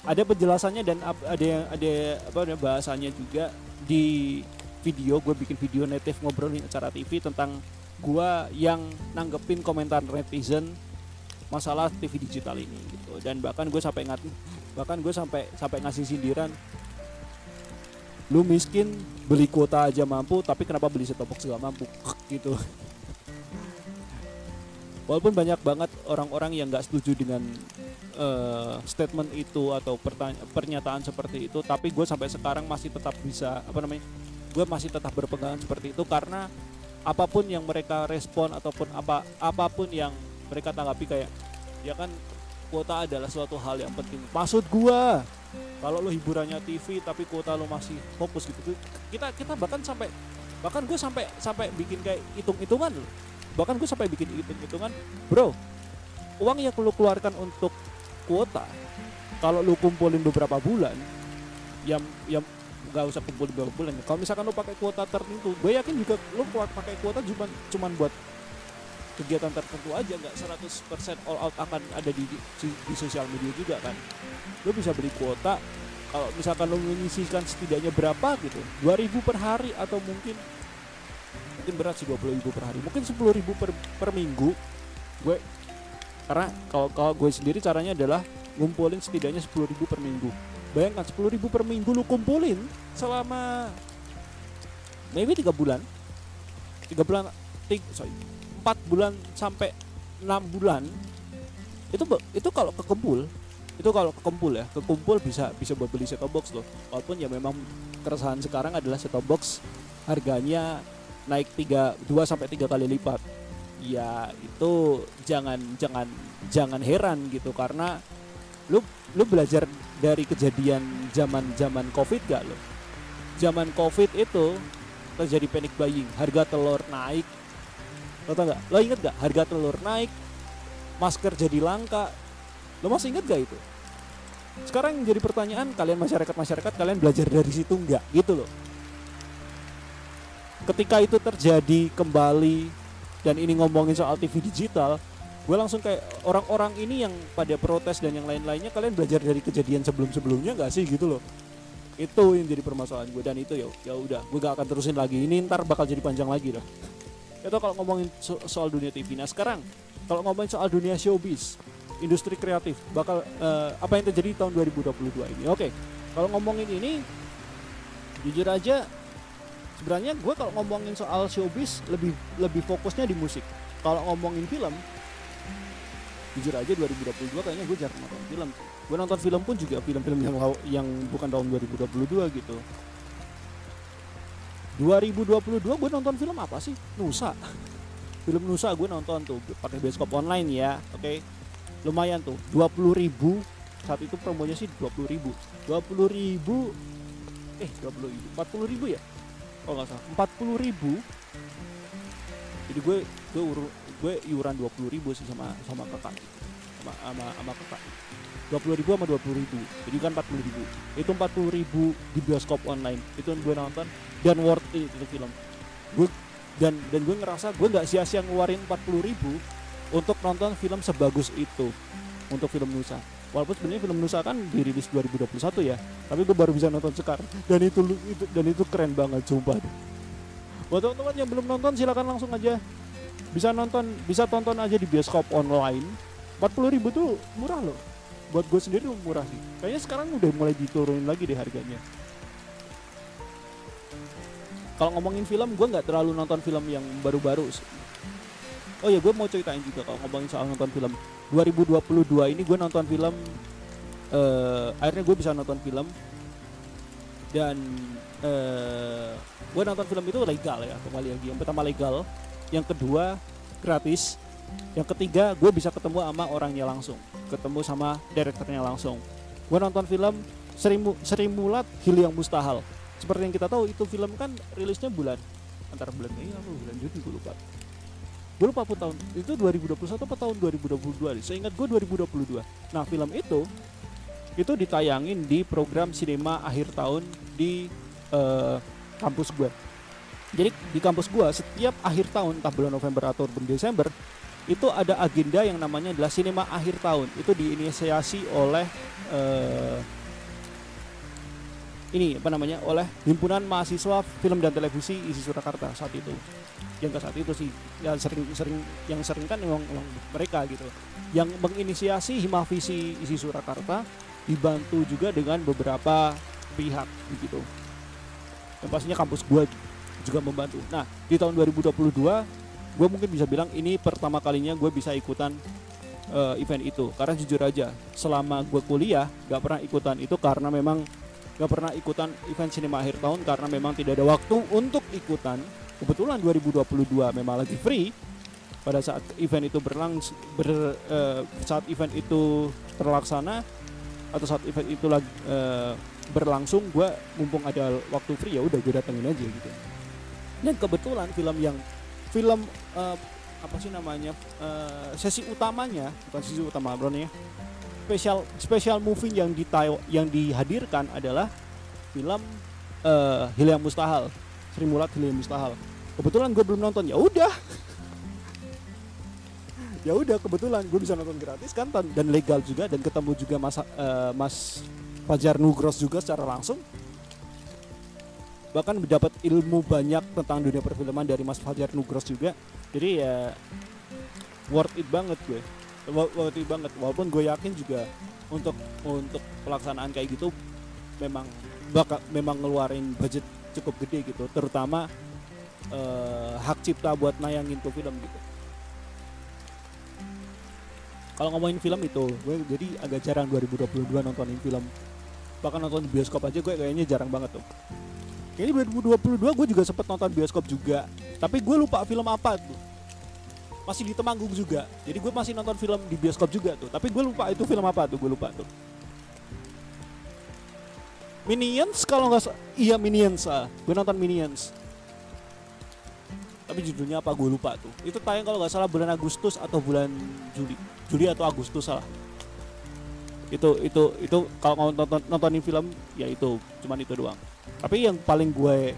ada penjelasannya dan ada yang ada apa namanya, bahasanya juga. Di video gue bikin video native ngobrolin acara TV tentang gua yang nanggepin komentar netizen masalah TV digital ini gitu. Dan bahkan gue sampai ngat bahkan gue sampai sampai ngasih sindiran lu miskin beli kuota aja mampu tapi kenapa beli set top box gak mampu? Gitu walaupun banyak banget orang-orang yang nggak setuju dengan uh, statement itu atau pernyataan seperti itu tapi gue sampai sekarang masih tetap bisa apa namanya gue masih tetap berpegangan seperti itu karena apa pun yang mereka respon ataupun apa apa pun yang mereka tanggapi kayak ya kan kuota adalah suatu hal yang penting. Maksud gue kalau lo hiburannya TV tapi kuota lo masih fokus gitu kita kita bahkan sampai bahkan gue sampai sampai bikin kayak hitung-hitungan loh bahkan gue sampai bikin hitung-hitungan bro uang yang lo keluarkan untuk kuota kalau lo kumpulin beberapa bulan yang yang nggak usah kumpul beberapa bulan kalau misalkan lo pakai kuota tertentu gue yakin juga lo pakai kuota cuma cuman buat kegiatan tertentu aja nggak 100% all out akan ada di, di, di sosial media juga kan. Lo bisa beli kuota kalau misalkan lo menyisihkan setidaknya berapa gitu 2000 per hari atau mungkin mungkin berat sih 20 ribu per hari. Mungkin 10 ribu per, per minggu. Gue karena kalau kalau gue sendiri caranya adalah ngumpulin setidaknya 10 ribu per minggu. Bayangkan 10 ribu per minggu lu kumpulin selama maybe tiga bulan. Tiga bulan tiga, sorry empat bulan sampai enam bulan itu itu kalau kekumpul itu kalau kekumpul ya kekumpul bisa bisa buat beli set box loh. Walaupun ya memang keresahan sekarang adalah set box harganya naik tiga dua sampai tiga kali lipat. Ya itu jangan jangan jangan heran gitu karena lu lu belajar dari kejadian zaman zaman covid gak lo zaman covid itu terjadi panic buying harga telur naik. Lo tau gak lo inget gak harga telur naik masker jadi langka. Lo masih inget gak itu? Sekarang jadi pertanyaan kalian masyarakat masyarakat kalian belajar dari situ nggak? Gitu loh ketika itu terjadi kembali dan ini ngomongin soal TV digital gue langsung kayak orang-orang ini yang pada protes dan yang lain-lainnya kalian belajar dari kejadian sebelum-sebelumnya gak sih gitu loh? Itu yang jadi permasalahan gue dan itu ya ya udah gue gak akan terusin lagi. Ini ntar bakal jadi panjang lagi dah. Itu kalau ngomongin so soal dunia TV nah sekarang kalau ngomongin soal dunia showbiz industri kreatif bakal uh, apa yang terjadi tahun 2022 ini? Oke okay. kalau ngomongin ini jujur aja sebenarnya gue kalau ngomongin soal showbiz lebih lebih fokusnya di musik. Kalau ngomongin film jujur aja 2022 kayaknya gue jarang nonton film. Gue nonton film pun juga film-film yang yang bukan tahun 2022 gitu. 2022 gue nonton film apa sih? Nusa. Film Nusa gue nonton tuh pakai bioskop online ya oke? Okay. lumayan tuh 20 ribu. Saat itu promonya sih 20 ribu. 20 ribu eh 20 ribu 40 ribu ya oh nggak salah. Empat puluh ribu. Jadi gue gue gue iuran dua puluh ribu sih sama sama kakak. Sama sama, sama kakak. dua puluh ribu sama dua puluh ribu. Jadi kan empat puluh ribu. Itu empat puluh ribu di bioskop online. Itu gue nonton. Dan worth it itu film. Gue dan dan gue ngerasa gue nggak sia-sia ngeluarin empat puluh ribu untuk nonton film sebagus itu. Untuk film Nusa walaupun sebenarnya film Nusa kan dirilis 2021 ya tapi gue baru bisa nonton sekarang dan itu, itu dan itu keren banget sumpah. Buat teman-teman yang belum nonton silakan langsung aja. Bisa nonton bisa tonton aja di bioskop online. 40 ribu tuh murah loh. Buat gue sendiri murah sih. Kayaknya sekarang udah mulai diturunin lagi deh harganya. Kalau ngomongin film gue nggak terlalu nonton film yang baru-baru oh ya gue mau ceritain juga kalau ngomongin soal nonton film. 2022 ini gue nonton film uh, akhirnya gue bisa nonton film. Dan uh, gue nonton film itu legal ya kembali lagi. Yang pertama legal yang kedua gratis yang ketiga gue bisa ketemu sama orangnya langsung ketemu sama direkturnya langsung. Gue nonton film Serimu, Serimulat Hil yang Mustahil. Seperti yang kita tahu itu film kan rilisnya bulan antara bulan Mei atau bulan Juni gue lupa gue lupa apa tahun itu 2021 apa tahun 2022 nih. Saya ingat gue 2022 nah film itu itu ditayangin di program sinema akhir tahun di uh, kampus gue jadi di kampus gue setiap akhir tahun entah bulan November atau bulan Desember itu ada agenda yang namanya adalah sinema akhir tahun. Itu diinisiasi oleh uh, ini apa namanya oleh himpunan mahasiswa film dan televisi isi Surakarta saat itu yang ke saat itu sih. Yang sering sering yang sering kan memang mereka gitu. Yang menginisiasi Himavisi isi Surakarta dibantu juga dengan beberapa pihak gitu. Dan pastinya kampus gua juga membantu. Nah di tahun 2022 gue mungkin bisa bilang ini pertama kalinya gue bisa ikutan uh, event itu. Karena jujur aja selama gue kuliah gak pernah ikutan itu karena memang gak pernah ikutan event sinema akhir tahun karena memang tidak ada waktu untuk ikutan kebetulan 2022 memang lagi free. Pada saat event itu berlangsung ber, uh, saat event itu terlaksana atau saat event itu lagi uh, berlangsung gue mumpung ada waktu free ya udah gue datengin aja gitu. Dan kebetulan film yang film uh, apa sih namanya uh, sesi utamanya bukan sesi utama bro ya. Special special movie yang di yang dihadirkan adalah film uh, Hil yang Mustahil Sri Mulat Hil yang Mustahil kebetulan gue belum nonton. Ya udah. Ya udah kebetulan gue bisa nonton gratis kan dan legal juga dan ketemu juga mas uh, mas Fajar Nugros juga secara langsung. Bahkan dapat ilmu banyak tentang dunia perfilman dari Mas Fajar Nugros juga. Jadi ya worth it banget gue. Worth it banget. Walaupun gue yakin juga untuk untuk pelaksanaan kayak gitu memang bakal memang ngeluarin budget cukup gede gitu. Terutama uh, hak cipta buat nayangin tuh film gitu. Kalau ngomongin film itu gue jadi agak jarang 2022 nontonin film. Bahkan nonton bioskop aja gue kayaknya jarang banget tuh. Kayaknya 2022 gue juga sempet nonton bioskop juga. Tapi gue lupa film apa tuh. Masih di Temanggung juga. Jadi gue masih nonton film di bioskop juga tuh. Tapi gue lupa itu film apa tuh gue lupa tuh. Minions kalau nggak iya Minions ah. Gue nonton Minions tapi judulnya apa? Gue lupa tuh. Itu tayang kalau nggak salah bulan Agustus atau bulan Juli. Juli atau Agustus salah. Itu itu itu kalau nonton nontonin film ya itu. Cuman itu doang. Tapi yang paling gue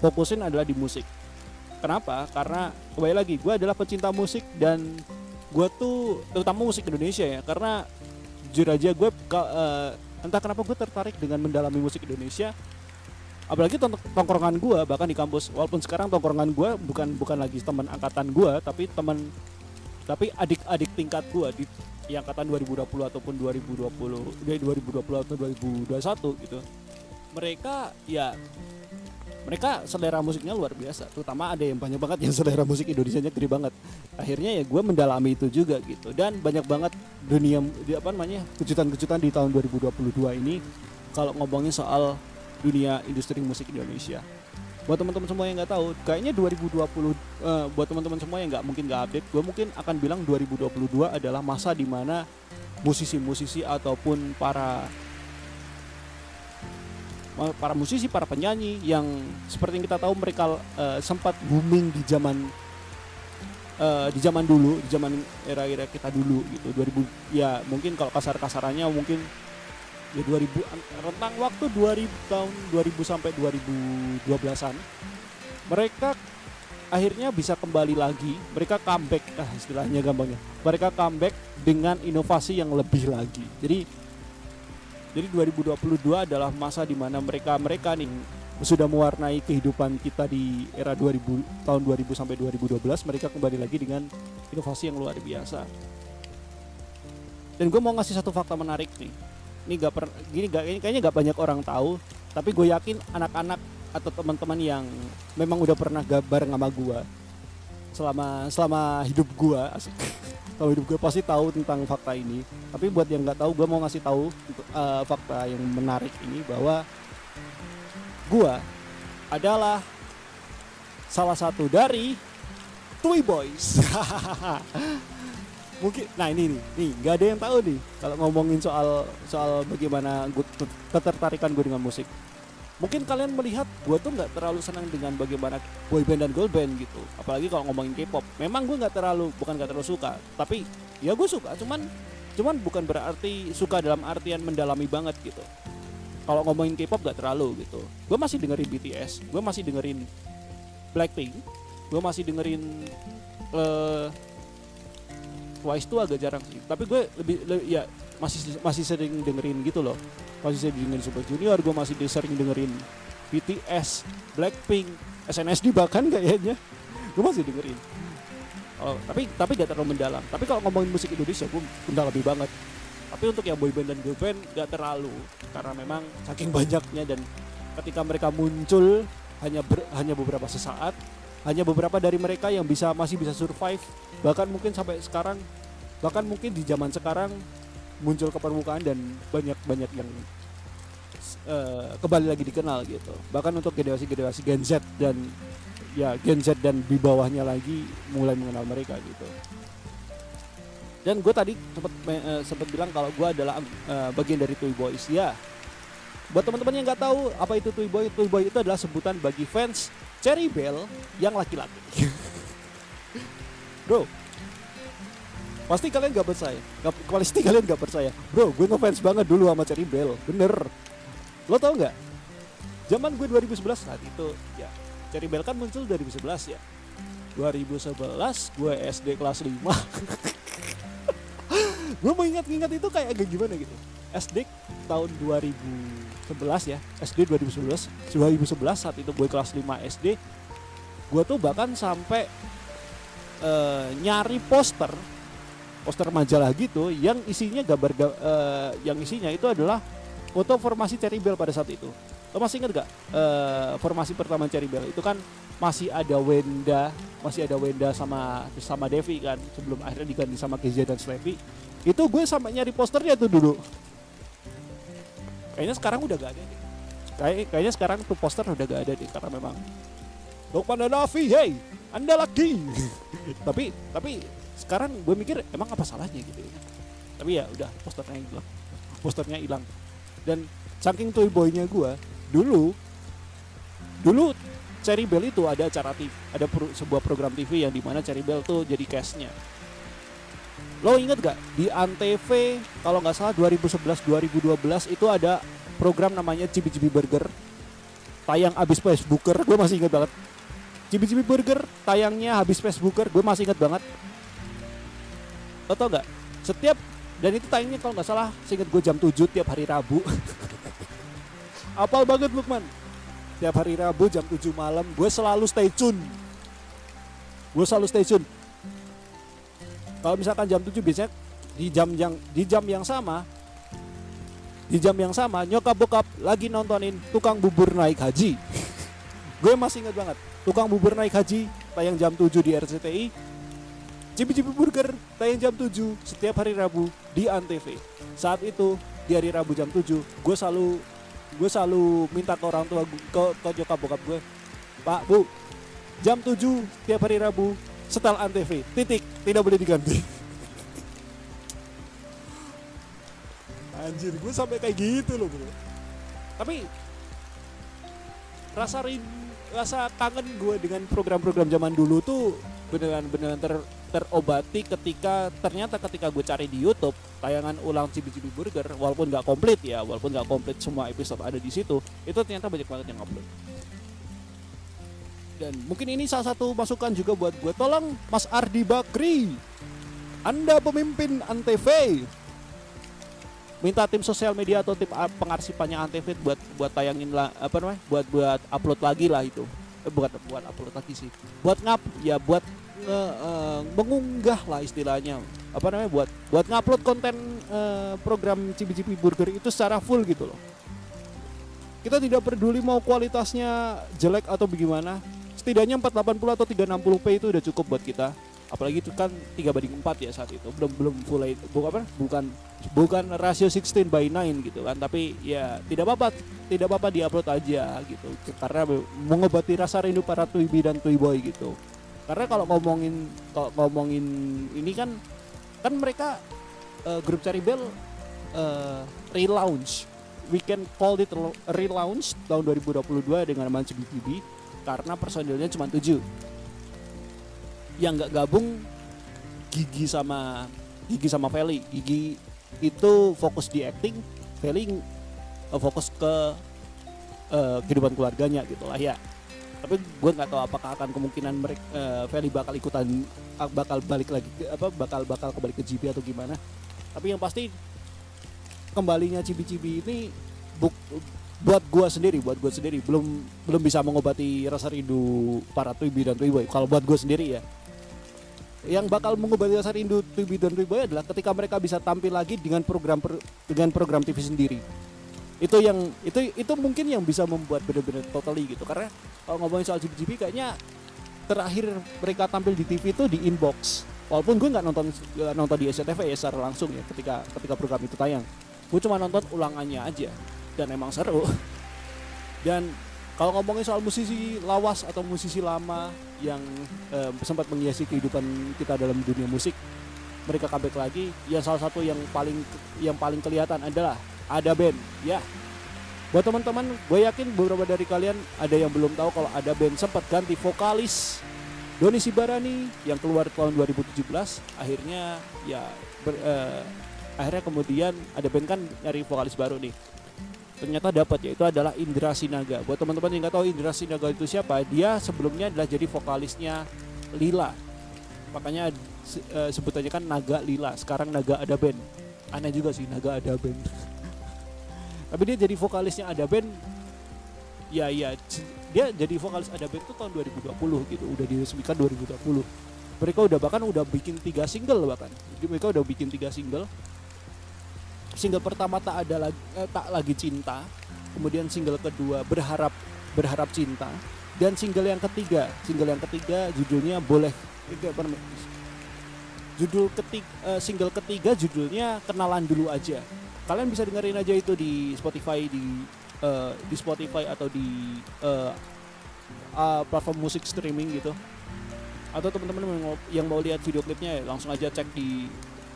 fokusin adalah di musik. Kenapa? Karena kembali lagi gue adalah pecinta musik dan gue tuh terutama musik Indonesia ya. Karena jujur aja gue uh, entah kenapa gue tertarik dengan mendalami musik Indonesia apalagi tongkrongan gue bahkan di kampus walaupun sekarang tongkrongan gue bukan bukan lagi teman angkatan gue tapi teman tapi adik-adik tingkat gue di, di angkatan 2020 ataupun 2020 dari 2020 atau 2021 gitu. Mereka ya mereka selera musiknya luar biasa terutama ada yang banyak banget yang selera musik Indonesia nya gede banget. Akhirnya ya gue mendalami itu juga gitu dan banyak banget dunia di apa namanya kejutan-kejutan di tahun 2022 ini kalau ngomongin soal dunia industri musik Indonesia buat teman-teman semua yang nggak tahu kayaknya 2020 uh, eh, buat teman-teman semua yang nggak mungkin nggak update gue mungkin akan bilang 2022 adalah masa di mana musisi-musisi ataupun para para musisi, para penyanyi yang seperti yang kita tahu mereka uh, sempat booming di zaman uh, di zaman dulu, di zaman era-era kita dulu gitu. 2000 ya mungkin kalau kasar-kasarannya mungkin ya 2000 rentang waktu 2000 tahun 2000 sampai 2012-an. Mereka akhirnya bisa kembali lagi, mereka comeback, ah istilahnya gampangnya. Mereka comeback dengan inovasi yang lebih lagi. Jadi jadi 2022 adalah masa di mana mereka-mereka nih sudah mewarnai kehidupan kita di era 2000 tahun 2000 sampai 2012 mereka kembali lagi dengan inovasi yang luar biasa. Dan gue mau ngasih satu fakta menarik nih. Ini gak per, gini gak kayaknya gak banyak orang tahu, tapi gue yakin anak-anak atau teman-teman yang memang udah pernah bareng sama gue selama selama hidup gue kalau hidup gue pasti tahu tentang fakta ini. Tapi buat yang nggak tahu gue mau ngasih tahu uh, fakta yang menarik ini bahwa gue adalah salah satu dari Tui Boys mungkin nah ini nih nih nggak ada yang tahu nih kalau ngomongin soal soal bagaimana gue ketertarikan gue dengan musik. Mungkin kalian melihat gue tuh nggak terlalu senang dengan bagaimana boy band dan girl band gitu. Apalagi kalau ngomongin K-pop. Memang gue nggak terlalu bukan nggak terlalu suka tapi ya gue suka cuman cuman bukan berarti suka dalam artian mendalami banget gitu. Kalau ngomongin K-pop gak terlalu gitu. Gue masih dengerin BTS gue masih dengerin Blackpink gue masih dengerin uh, Twice tuh agak jarang sih. Tapi gue lebih, lebih ya masih masih sering dengerin gitu loh. Masih sering dengerin Super Junior gue masih sering dengerin BTS Blackpink SNSD bahkan kayaknya. Gue masih dengerin. Oh, tapi tapi gak terlalu mendalam. Tapi kalau ngomongin musik Indonesia gue lebih banget. Tapi untuk yang boyband dan girl band gak terlalu. Karena memang saking banyaknya dan ketika mereka muncul hanya ber, hanya beberapa sesaat hanya beberapa dari mereka yang bisa masih bisa survive. Bahkan mungkin sampai sekarang bahkan mungkin di zaman sekarang muncul ke permukaan dan banyak banyak yang uh, kembali lagi dikenal gitu. Bahkan untuk generasi generasi Gen Z dan ya Gen Z dan di bawahnya lagi mulai mengenal mereka gitu. Dan gue tadi sempat uh, sempat bilang kalau gue adalah uh, bagian dari Toy Boys. Ya buat teman-teman yang nggak tahu apa itu Toy Boy Toy Boy itu adalah sebutan bagi fans Cherry Bell yang laki-laki. Bro, pasti kalian gak percaya. Gak, pasti kalian gak percaya. Bro, gue ngefans banget dulu sama Cherry Bell. Bener. Lo tau gak? Zaman gue 2011 saat itu, ya Cherry Bell kan muncul 2011 ya. 2011 gue SD kelas 5. gue mau ingat-ingat itu kayak gimana gitu. SD tahun 2011 ya SD 2011 2011 saat itu gue kelas 5 SD gue tuh bahkan sampai uh, nyari poster poster majalah gitu yang isinya gambar uh, yang isinya itu adalah foto formasi Cherry Bell pada saat itu. Lo masih inget gak uh, formasi pertama Cherry Bell? Itu kan masih ada Wenda masih ada Wenda sama sama Devi kan sebelum akhirnya diganti sama Keza dan Sleepy itu gue sampai nyari posternya tuh dulu kayaknya sekarang udah gak ada deh. Kayak, kayaknya sekarang tuh poster udah gak ada deh karena memang Lokman dan Nafi, hey, anda lagi. tapi tapi sekarang gue mikir emang apa salahnya gitu ya. Tapi ya udah posternya hilang, posternya hilang. Dan saking toy boynya gue dulu dulu Cherry Bell itu ada acara TV, ada pro, sebuah program TV yang di mana Cherry Bell tuh jadi castnya. Lo inget gak di Antv kalau nggak salah 2011-2012 itu ada program namanya Cibi Cibi Burger. Tayang abis Facebooker gue masih inget banget. Cibi Cibi Burger tayangnya habis Facebooker gue masih inget banget. Lo tau gak setiap dan itu tayangnya kalau nggak salah seinget gue jam 7 tiap hari Rabu. Apal banget Lukman. Tiap hari Rabu jam 7 malam gue selalu stay tune. Gue selalu stay tune kalau misalkan jam 7 biasanya di jam yang di jam yang sama di jam yang sama nyokap bokap lagi nontonin tukang bubur naik haji. Gue masih ingat banget tukang bubur naik haji tayang jam 7 di RCTI Cibi Burger tayang jam 7 setiap hari Rabu di Antv. Saat itu di hari Rabu jam 7 gue selalu gue selalu minta ke orang tua ke, ke nyokap bokap gue Pak Bu jam 7 tiap hari Rabu setel Antv titik. Tidak boleh diganti. Anjir gue sampai kayak gitu loh bro. Tapi rasa rin rasa kangen gue dengan program-program zaman dulu tuh beneran beneran ter terobati ketika ternyata ketika gue cari di YouTube tayangan ulang Cibi-Cibi Burger walaupun nggak komplit ya walaupun nggak komplit semua episode ada di situ itu ternyata banyak banget yang upload dan mungkin ini salah satu masukan juga buat gue. Tolong Mas Ardi Bakri, Anda pemimpin Antv. Minta tim sosial media atau tim pengarsipannya Antv buat buat tayangin lah apa namanya? Buat buat upload lagi lah itu. Eh, buat buat upload lagi sih. Buat ngap ya buat nge, uh, mengunggah lah istilahnya. Apa namanya? Buat buat ngupload konten uh, program Cibi-Cibi Burger itu secara full gitu loh. Kita tidak peduli mau kualitasnya jelek atau bagaimana, setidaknya 480 atau 360p itu udah cukup buat kita. Apalagi itu kan 3 banding 4 ya saat itu. Belum belum full bukan apa bukan bukan rasio 16 by 9 gitu kan. Tapi ya tidak apa-apa tidak apa-apa diupload aja gitu. Karena mengobati rasa rindu para tuibi dan tuiboy gitu. Karena kalau ngomongin kalau ngomongin ini kan kan mereka uh, grup Cari Bell uh, relaunch. We can call it relaunch tahun 2022 dengan nama CBTV karena personilnya cuma tujuh. Yang nggak gabung Gigi sama Gigi sama Feli. Gigi itu fokus di acting Feli uh, fokus ke uh, kehidupan keluarganya gitu lah ya. Tapi gue nggak tahu apakah akan kemungkinan mereka uh, Feli bakal ikutan bakal balik lagi apa bakal bakal kembali ke GB atau gimana. Tapi yang pasti kembalinya Cibi-Cibi ini buk, buat gua sendiri, buat gua sendiri belum belum bisa mengobati rasa rindu para Twibi dan Twiboy. Kalau buat gua sendiri ya. Yang bakal mengobati rasa rindu Twibi dan Twiboy adalah ketika mereka bisa tampil lagi dengan program dengan program TV sendiri. Itu yang itu itu mungkin yang bisa membuat benar-benar totally gitu. Karena kalau ngomongin soal GBGB kayaknya terakhir mereka tampil di TV itu di inbox walaupun gue nggak nonton gak nonton di SCTV ya secara langsung ya ketika ketika program itu tayang gue cuma nonton ulangannya aja dan emang seru dan kalau ngomongin soal musisi lawas atau musisi lama yang eh, sempat menghiasi kehidupan kita dalam dunia musik, mereka comeback lagi. Ya salah satu yang paling yang paling kelihatan adalah ada band, ya. Buat teman-teman, gue yakin beberapa dari kalian ada yang belum tahu kalau ada band sempat ganti vokalis Doni Sibarani yang keluar tahun 2017. Akhirnya ya ber, eh, akhirnya kemudian ada band kan nyari vokalis baru nih ternyata dapat yaitu adalah Indra Sinaga. Buat teman-teman yang nggak tahu Indra Sinaga itu siapa, dia sebelumnya adalah jadi vokalisnya Lila. Makanya uh, sebutannya kan Naga Lila. Sekarang Naga ada band. Aneh juga sih Naga ada band. Tapi dia jadi vokalisnya ada band. Ya ya dia jadi vokalis ada band itu tahun 2020 gitu. Udah diresmikan 2020. Mereka udah bahkan udah bikin tiga single bahkan. Mereka udah bikin tiga single single pertama tak ada lagi eh, tak lagi cinta. Kemudian single kedua berharap berharap cinta. Dan single yang ketiga single yang ketiga judulnya boleh judul ketiga uh, single ketiga judulnya kenalan dulu aja. Kalian bisa dengerin aja itu di Spotify di uh, di Spotify atau di uh, uh, platform musik streaming gitu. Atau teman-teman yang mau lihat video klipnya langsung aja cek di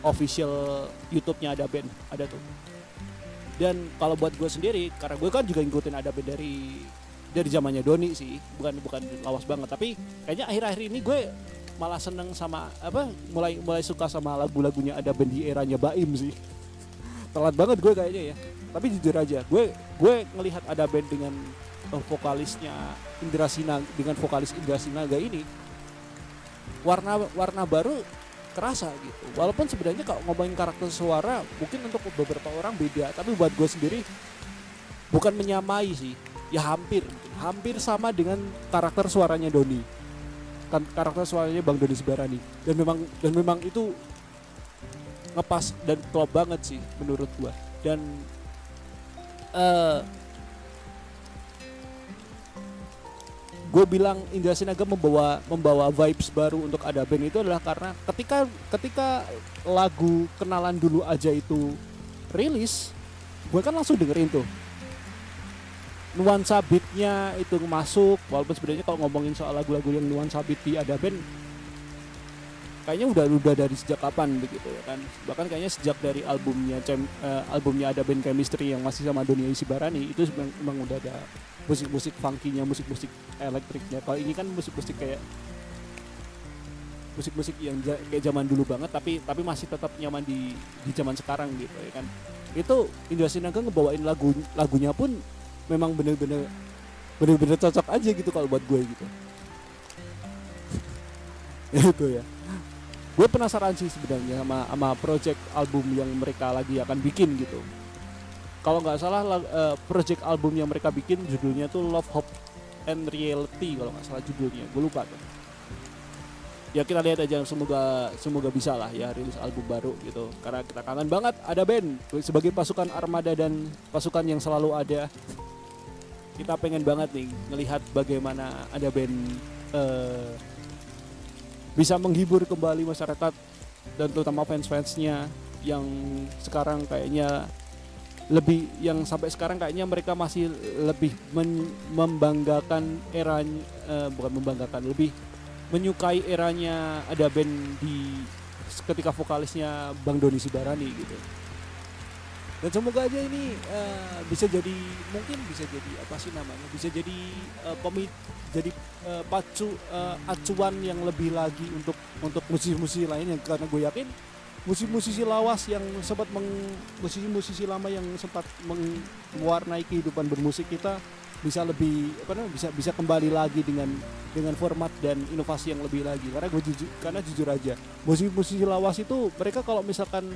official YouTube-nya ada band ada tuh. Dan kalau buat gue sendiri karena gue kan juga ngikutin ada band dari dari zamannya Doni sih bukan bukan lawas banget. Tapi kayaknya akhir-akhir ini gue malah seneng sama apa mulai mulai suka sama lagu-lagunya ada band di eranya Baim sih. Telat banget gue kayaknya ya. Tapi jujur aja gue gue ngelihat ada band dengan uh, vokalisnya Indra Sinaga dengan vokalis Indra Sinaga ini warna warna baru kerasa gitu. Walaupun sebenarnya kalau ngomongin karakter suara mungkin untuk beberapa orang beda. Tapi buat gue sendiri bukan menyamai sih. Ya hampir. Hampir sama dengan karakter suaranya Doni. Kan karakter suaranya Bang Doni Sebarani. Dan memang dan memang itu ngepas dan klop banget sih menurut gue dan uh, gue bilang Indra Sinaga membawa membawa vibes baru untuk ada band itu adalah karena ketika ketika lagu kenalan dulu aja itu rilis gue kan langsung dengerin tuh. Nuansa beatnya itu masuk walaupun sebenarnya kalau ngomongin soal lagu-lagu yang nuansa beat di ada band kayaknya udah udah dari sejak kapan begitu ya kan. Bahkan kayaknya sejak dari albumnya uh, albumnya ada band chemistry yang masih sama Dunia Isi Barani itu memang udah ada musik-musik funky-nya, musik-musik elektriknya. Kalau ini kan musik-musik kayak musik-musik yang kayak zaman dulu banget tapi tapi masih tetap nyaman di di zaman sekarang gitu ya kan. Itu Indra Sinaga ngebawain lagu lagunya pun memang bener-bener bener-bener cocok aja gitu kalau buat gue gitu. itu ya. Gue penasaran sih sebenarnya sama sama project album yang mereka lagi akan bikin gitu kalau nggak salah uh, project album yang mereka bikin judulnya tuh Love Hope and Reality kalau nggak salah judulnya. Gue lupa tuh. Ya kita lihat aja semoga semoga bisa lah ya rilis album baru gitu. Karena kita kangen banget ada band. Sebagai pasukan armada dan pasukan yang selalu ada. Kita pengen banget nih ngelihat bagaimana ada band uh, bisa menghibur kembali masyarakat dan terutama fans-fansnya yang sekarang kayaknya lebih yang sampai sekarang kayaknya mereka masih lebih men, membanggakan era uh, bukan membanggakan lebih menyukai eranya ada band di ketika vokalisnya Bang Doni Sibarani gitu. Dan semoga aja ini uh, bisa jadi mungkin bisa jadi apa sih namanya bisa jadi uh, pemit jadi uh, pacu uh, acuan yang lebih lagi untuk untuk musisi-musisi lain yang karena gue yakin musisi-musisi lawas yang sempat meng musisi-musisi lama yang sempat mewarnai kehidupan bermusik kita bisa lebih apa namanya bisa bisa kembali lagi dengan dengan format dan inovasi yang lebih lagi. Karena gue jujur karena jujur aja musisi-musisi lawas itu mereka kalau misalkan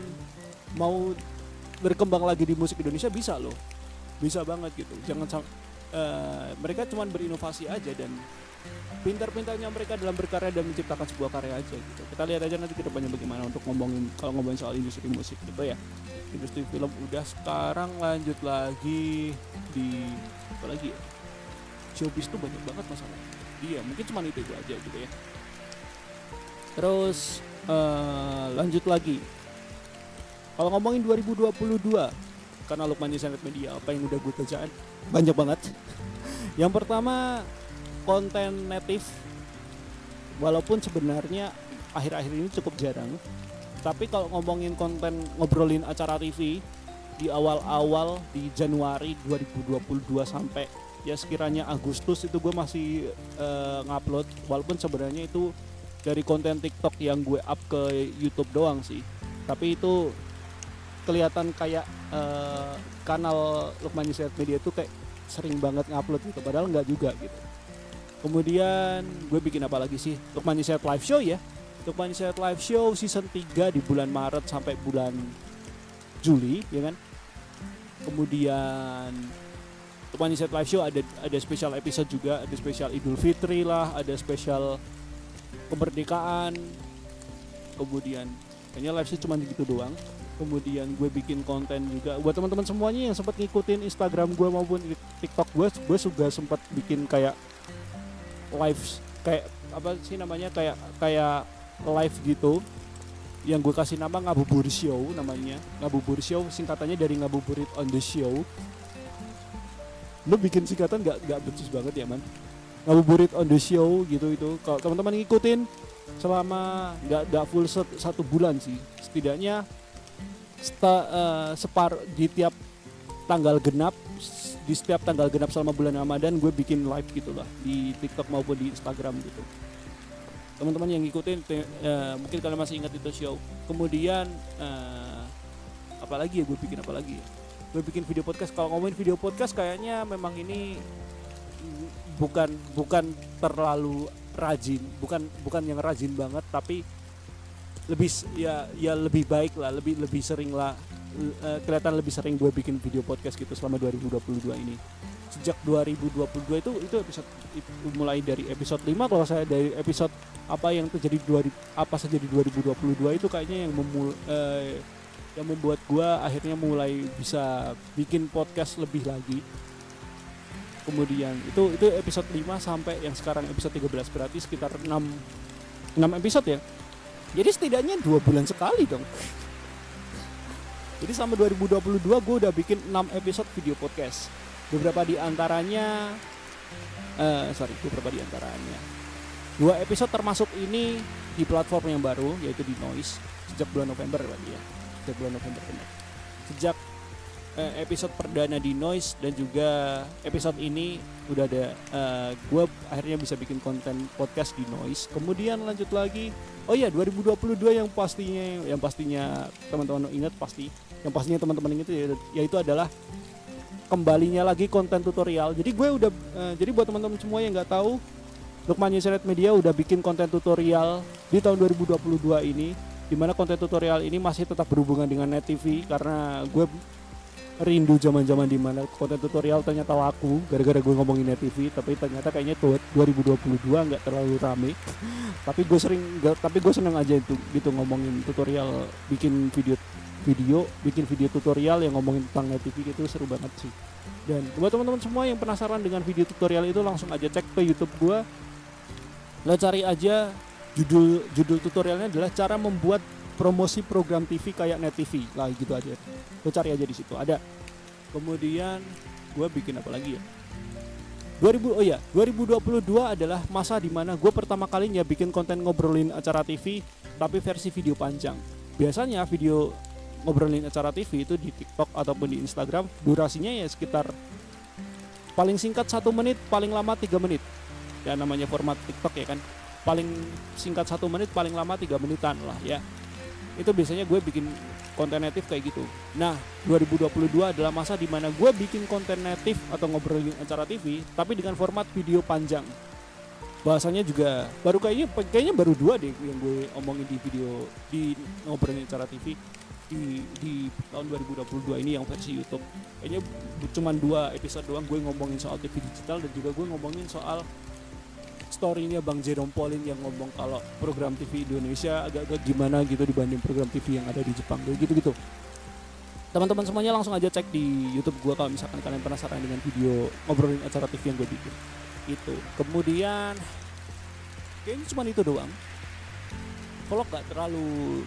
mau berkembang lagi di musik Indonesia bisa loh. Bisa banget gitu. Jangan uh, mereka cuma berinovasi aja dan pintar-pintarnya mereka dalam berkarya dan menciptakan sebuah karya aja gitu. Kita lihat aja nanti ke depannya bagaimana untuk ngomongin kalau ngomongin soal industri musik gitu ya. Industri film udah sekarang lanjut lagi di apa lagi ya? Showbiz tuh banyak banget masalah. dia mungkin cuma itu, itu aja gitu ya terus uh, lanjut lagi kalau ngomongin 2022 karena Lukman Sangat Media apa yang udah gue kerjaan banyak banget yang pertama konten native. Walaupun sebenarnya akhir-akhir ini cukup jarang tapi kalau ngomongin konten ngobrolin acara TV di awal-awal di Januari 2022 sampai ya sekiranya Agustus itu gue masih uh, ngupload. Walaupun sebenarnya itu dari konten TikTok yang gue up ke YouTube doang sih. Tapi itu kelihatan kayak uh, kanal Lukman Yusuf Media itu kayak sering banget ngupload gitu. Padahal nggak juga gitu kemudian gue bikin apa lagi sih? Lukman Yusuf Live Show ya. Lukman Yusuf Live Show season 3 di bulan Maret sampai bulan Juli ya kan? Kemudian Lukman Yusuf Live Show ada ada special episode juga ada special Idul Fitri lah ada special kemerdekaan. Kemudian kayaknya live show cuma gitu doang. Kemudian gue bikin konten juga. Buat teman-teman semuanya yang sempat ngikutin Instagram gue maupun TikTok gue gue juga sempat bikin kayak live kayak apa sih namanya kayak kayak live gitu. Yang gue kasih nama ngabuburit show namanya. Ngabuburit show singkatannya dari ngabuburit on the show. Lo bikin singkatan gak gak becus banget ya man? Ngabuburit on the show gitu itu. Kalau teman-teman ngikutin selama nggak nggak full set, satu bulan sih. Setidaknya sta, uh, separ di tiap tanggal genap di setiap tanggal genap selama bulan Ramadan gue bikin live gitu lah di TikTok maupun di Instagram gitu. Teman-teman yang ngikutin uh, mungkin kalian masih ingat itu show. Kemudian uh, apalagi ya gue bikin apa lagi ya? Gue bikin video podcast. Kalau ngomongin video podcast kayaknya memang ini bukan bukan terlalu rajin bukan bukan yang rajin banget tapi lebih ya ya lebih baik lah lebih lebih sering lah uh, kelihatan lebih sering gue bikin video podcast gitu selama 2022 ini. Sejak 2022 itu itu episode itu mulai dari episode 5 kalau saya dari episode apa yang terjadi dua apa saja di 2022 itu kayaknya yang memul uh, yang membuat gue akhirnya mulai bisa bikin podcast lebih lagi. Kemudian itu itu episode 5 sampai yang sekarang episode 13 berarti sekitar 6 6 episode ya. Jadi setidaknya dua bulan sekali dong. Jadi selama 2022 gue udah bikin 6 episode video podcast. Beberapa di antaranya, uh, sorry, beberapa di antaranya. Dua episode termasuk ini di platform yang baru, yaitu di Noise, sejak bulan November lagi ya. Sejak bulan November benar. Sejak uh, episode perdana di Noise dan juga episode ini udah ada uh, eh, gue akhirnya bisa bikin konten podcast di Noise. Kemudian lanjut lagi oh iya 2022 yang pastinya yang pastinya teman-teman ingat pasti yang pastinya teman-teman ingat ya, yaitu adalah kembalinya lagi konten tutorial. Jadi gue udah uh, jadi buat teman-teman semua yang nggak tahu Lukman Yusret Media udah bikin konten tutorial di tahun 2022 ini di mana konten tutorial ini masih tetap berhubungan dengan Net TV karena gue rindu zaman-zaman di mana konten tutorial ternyata laku gara-gara gue ngomongin net TV tapi ternyata kayaknya tuh 2022 nggak terlalu rame. Tapi gue sering gak, tapi gue seneng aja itu gitu ngomongin tutorial bikin video video bikin video tutorial yang ngomongin tentang net TV itu seru banget sih. Dan buat teman-teman semua yang penasaran dengan video tutorial itu langsung aja cek ke YouTube gue lo cari aja judul judul tutorialnya adalah cara membuat promosi program TV kayak Net TV lah gitu aja. Lo cari aja di situ. Ada. Kemudian gue bikin apa lagi ya? 2000 oh ya 2022 adalah masa di mana gue pertama kalinya bikin konten ngobrolin acara TV tapi versi video panjang. Biasanya video ngobrolin acara TV itu di TikTok ataupun di Instagram durasinya ya sekitar paling singkat satu menit paling lama tiga menit. Ya namanya format TikTok ya kan. Paling singkat satu menit paling lama tiga menitan lah ya itu biasanya gue bikin konten native kayak gitu. Nah, 2022 adalah masa di mana gue bikin konten native atau ngobrolin acara TV, tapi dengan format video panjang. Bahasanya juga baru kayaknya kayaknya baru dua deh yang gue omongin di video di ngobrolin acara TV di di tahun 2022 ini yang versi YouTube. Kayaknya cuma dua episode doang gue ngomongin soal TV digital dan juga gue ngomongin soal story-nya Bang Jerome Pauline yang ngomong kalau program TV Indonesia agak-agak gimana gitu dibanding program TV yang ada di Jepang. Gitu-gitu. Teman-teman semuanya langsung aja cek di YouTube gua kalau misalkan kalian penasaran dengan video ngobrolin acara TV yang gue bikin. itu. Kemudian kayaknya cuma itu doang. Vlog gak terlalu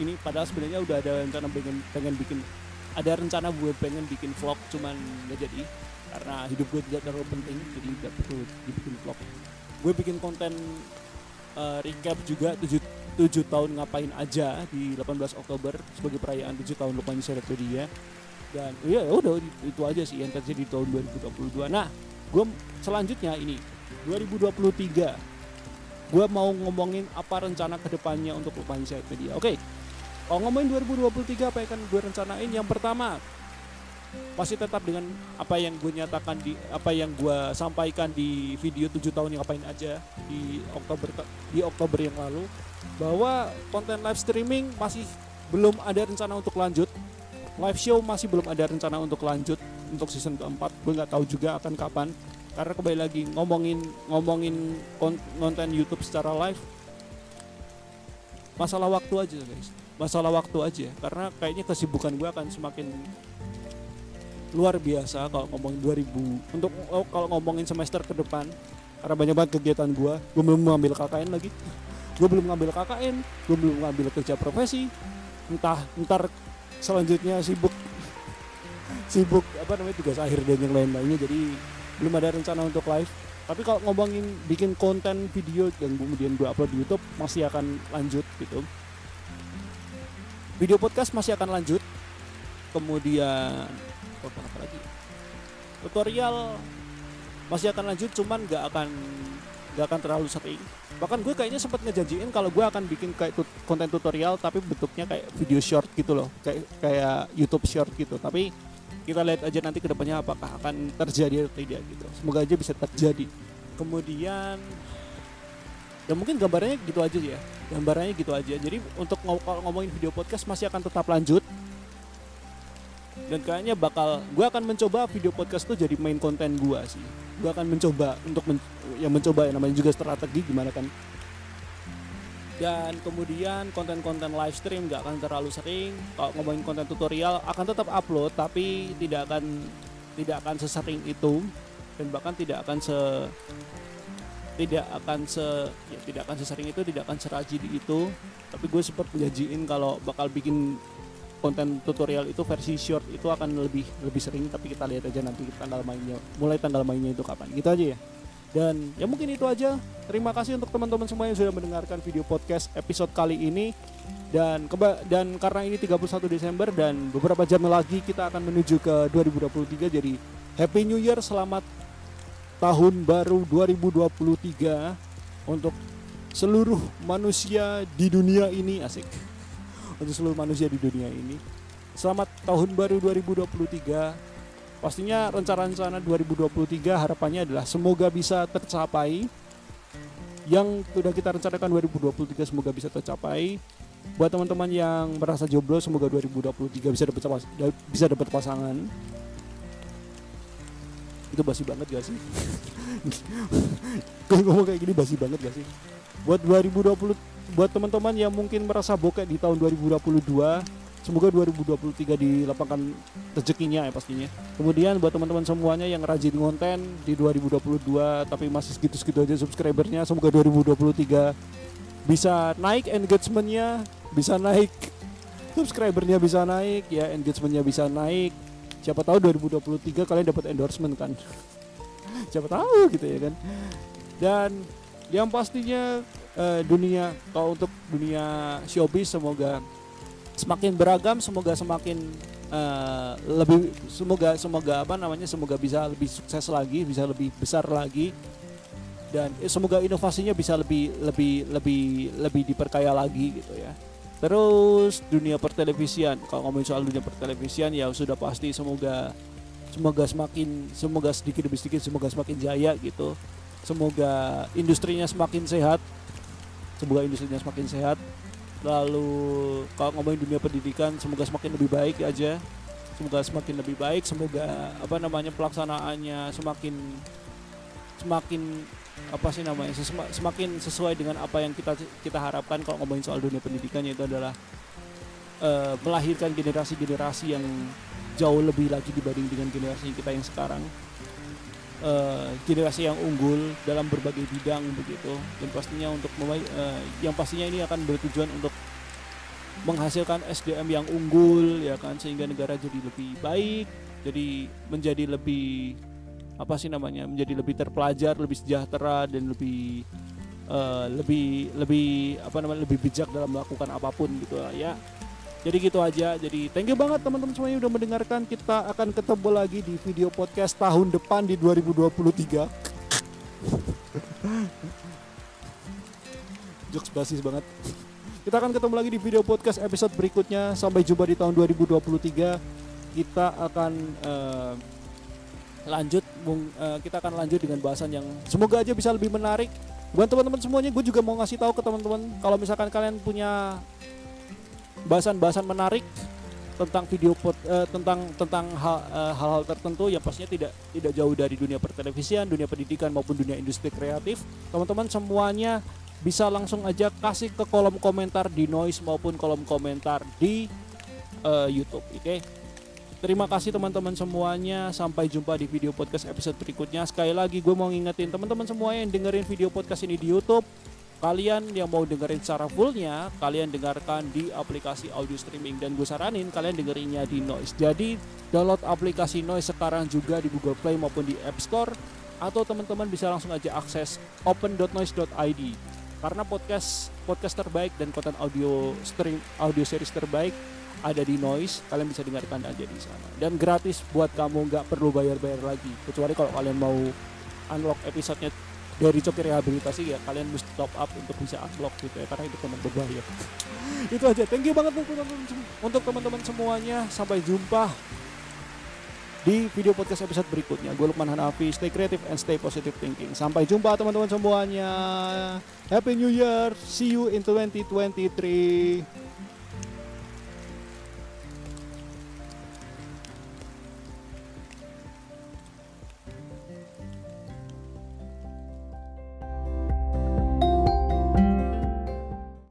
ini padahal sebenarnya udah ada rencana pengen pengen bikin ada rencana buat pengen bikin vlog cuman gak jadi. Karena hidup gue tidak terlalu penting jadi gak perlu dibikin vlog gue bikin konten uh, recap juga 7, 7 tahun ngapain aja di 18 Oktober sebagai perayaan 7 tahun Lukman Media dan ya udah itu aja sih yang terjadi di tahun 2022 nah gue selanjutnya ini 2023 gue mau ngomongin apa rencana ke depannya untuk Lukman Media oke okay. kalau ngomongin 2023 apa yang akan gue rencanain? Yang pertama masih tetap dengan apa yang gue nyatakan di apa yang gue sampaikan di video 7 tahun yang ngapain aja di Oktober di Oktober yang lalu bahwa konten live streaming masih belum ada rencana untuk lanjut. Live show masih belum ada rencana untuk lanjut untuk season keempat. Gue nggak tahu juga akan kapan. Karena kembali lagi ngomongin ngomongin konten YouTube secara live masalah waktu aja guys. Masalah waktu aja. Karena kayaknya kesibukan gue akan semakin luar biasa kalau ngomongin 2000 untuk oh, kalau ngomongin semester ke depan karena banyak banget kegiatan gue gue belum mengambil KKN lagi. Gue belum ngambil KKN gue belum ngambil kerja profesi. Entah ntar selanjutnya sibuk sibuk apa namanya tugas akhir dan yang lain-lainnya. Jadi belum ada rencana untuk live. Tapi kalau ngomongin bikin konten video yang kemudian gue upload di YouTube masih akan lanjut gitu. Video podcast masih akan lanjut. Kemudian apa lagi? Tutorial masih akan lanjut cuman gak akan gak akan terlalu sering. Bahkan gue kayaknya sempat ngejanjiin kalau gue akan bikin kayak tut konten tutorial tapi bentuknya kayak video short gitu loh. Kayak kayak YouTube short gitu. Tapi kita lihat aja nanti ke depannya apakah akan terjadi atau tidak gitu. Semoga aja bisa terjadi. Kemudian ya mungkin gambarannya gitu aja ya. Gambarannya gitu aja. Jadi untuk ngom ngomongin video podcast masih akan tetap lanjut dan kayaknya bakal gue akan mencoba video podcast tuh jadi main konten gue sih. Gue akan mencoba untuk men, ya mencoba ya namanya juga strategi gimana kan? Dan kemudian konten-konten live stream gak akan terlalu sering. Kalau ngomongin konten tutorial akan tetap upload tapi tidak akan tidak akan sesering itu. Dan bahkan tidak akan se tidak akan se ya tidak akan sesering itu tidak akan serajin itu. Tapi gue sempat menjanjiin kalau bakal bikin konten tutorial itu versi short itu akan lebih lebih sering tapi kita lihat aja nanti tanggal mainnya mulai tanggal mainnya itu kapan. Gitu aja ya. Dan ya mungkin itu aja. Terima kasih untuk teman-teman semua yang sudah mendengarkan video podcast episode kali ini. Dan keba dan karena ini 31 Desember dan beberapa jam lagi kita akan menuju ke 2023 jadi Happy New Year selamat tahun baru 2023 untuk seluruh manusia di dunia ini. Asik untuk seluruh manusia di dunia ini. Selamat tahun baru 2023. Pastinya rencana-rencana 2023 harapannya adalah semoga bisa tercapai. Yang sudah kita rencanakan 2023 semoga bisa tercapai. Buat teman-teman yang merasa jomblo semoga 2023 bisa dapat bisa dapat pasangan. Itu basi banget gak sih? Gue ngomong kayak gini basi banget gak sih? Buat 2020 buat teman-teman yang mungkin merasa bokeh di tahun 2022 semoga 2023 dilapangkan rezekinya ya pastinya. Kemudian buat teman-teman semuanya yang rajin konten di 2022 tapi masih segitu-segitu aja subscribernya semoga 2023 bisa naik engagementnya bisa naik subscribernya bisa naik ya engagementnya bisa naik. Siapa tahu 2023 kalian dapat endorsement kan? Siapa tahu gitu ya kan? Dan yang pastinya uh, dunia kalau untuk dunia showbiz semoga semakin beragam semoga semakin uh, lebih semoga semoga apa namanya semoga bisa lebih sukses lagi bisa lebih besar lagi. Dan eh, semoga inovasinya bisa lebih lebih lebih lebih diperkaya lagi gitu ya. Terus dunia pertelevisian. Kalau ngomongin soal dunia pertelevisian ya sudah pasti semoga semoga semakin semoga sedikit demi sedikit semoga semakin jaya gitu semoga industrinya semakin sehat. Semoga industrinya semakin sehat. Lalu kalau ngomongin dunia pendidikan semoga semakin lebih baik aja. Semoga semakin lebih baik semoga apa namanya pelaksanaannya semakin semakin apa sih namanya semakin sesuai dengan apa yang kita kita harapkan. Kalau ngomongin soal dunia pendidikan yaitu adalah uh, melahirkan generasi-generasi yang jauh lebih lagi dibanding dengan generasi kita yang sekarang uh, generasi yang unggul dalam berbagai bidang begitu. Dan pastinya untuk uh, yang pastinya ini akan bertujuan untuk menghasilkan SDM yang unggul ya kan sehingga negara jadi lebih baik jadi menjadi lebih apa sih namanya menjadi lebih terpelajar lebih sejahtera dan lebih uh, lebih lebih apa namanya lebih bijak dalam melakukan apa pun gitu ya jadi gitu aja. Jadi thank you banget teman-teman semuanya udah mendengarkan. Kita akan ketemu lagi di video podcast tahun depan di 2023. Jokes basis banget. Kita akan ketemu lagi di video podcast episode berikutnya. Sampai jumpa di tahun 2023. Kita akan uh, lanjut uh, kita akan lanjut dengan bahasan yang semoga aja bisa lebih menarik. Buat teman-teman semuanya, gue juga mau ngasih tahu ke teman-teman kalau misalkan kalian punya bahasan-bahasan menarik tentang video pot, uh, tentang tentang eh, hal-hal uh, tertentu yang pastinya tidak tidak jauh dari dunia pertelevisian, dunia pendidikan maupun dunia industri kreatif. Teman-teman semuanya bisa langsung aja kasih ke kolom komentar di noise maupun kolom komentar di uh, YouTube, oke? Okay? Terima kasih teman-teman semuanya. Sampai jumpa di video podcast episode berikutnya. Sekali lagi gue mau ngingetin teman-teman semua yang dengerin video podcast ini di YouTube kalian yang mau dengerin secara fullnya kalian dengarkan di aplikasi audio streaming. Dan gue saranin kalian dengerinnya di Noise. Jadi download aplikasi Noise sekarang juga di Google Play maupun di App Store. Atau teman-teman bisa langsung aja akses open.noise.id karena podcast podcast terbaik dan konten audio stream audio series terbaik ada di Noise kalian bisa dengarkan aja di sana. Dan gratis buat kamu nggak perlu bayar-bayar lagi. Kecuali kalau kalian mau unlock episodenya dari coki rehabilitasi ya kalian mesti top up untuk bisa unlock gitu ya karena itu memang berbahaya. Itu aja. Thank you banget untuk teman-teman semuanya. Sampai jumpa di video podcast episode berikutnya. Gue Lukman Hanafi. Stay creative and stay positive thinking. Sampai jumpa teman-teman semuanya. Happy new year. See you in 2023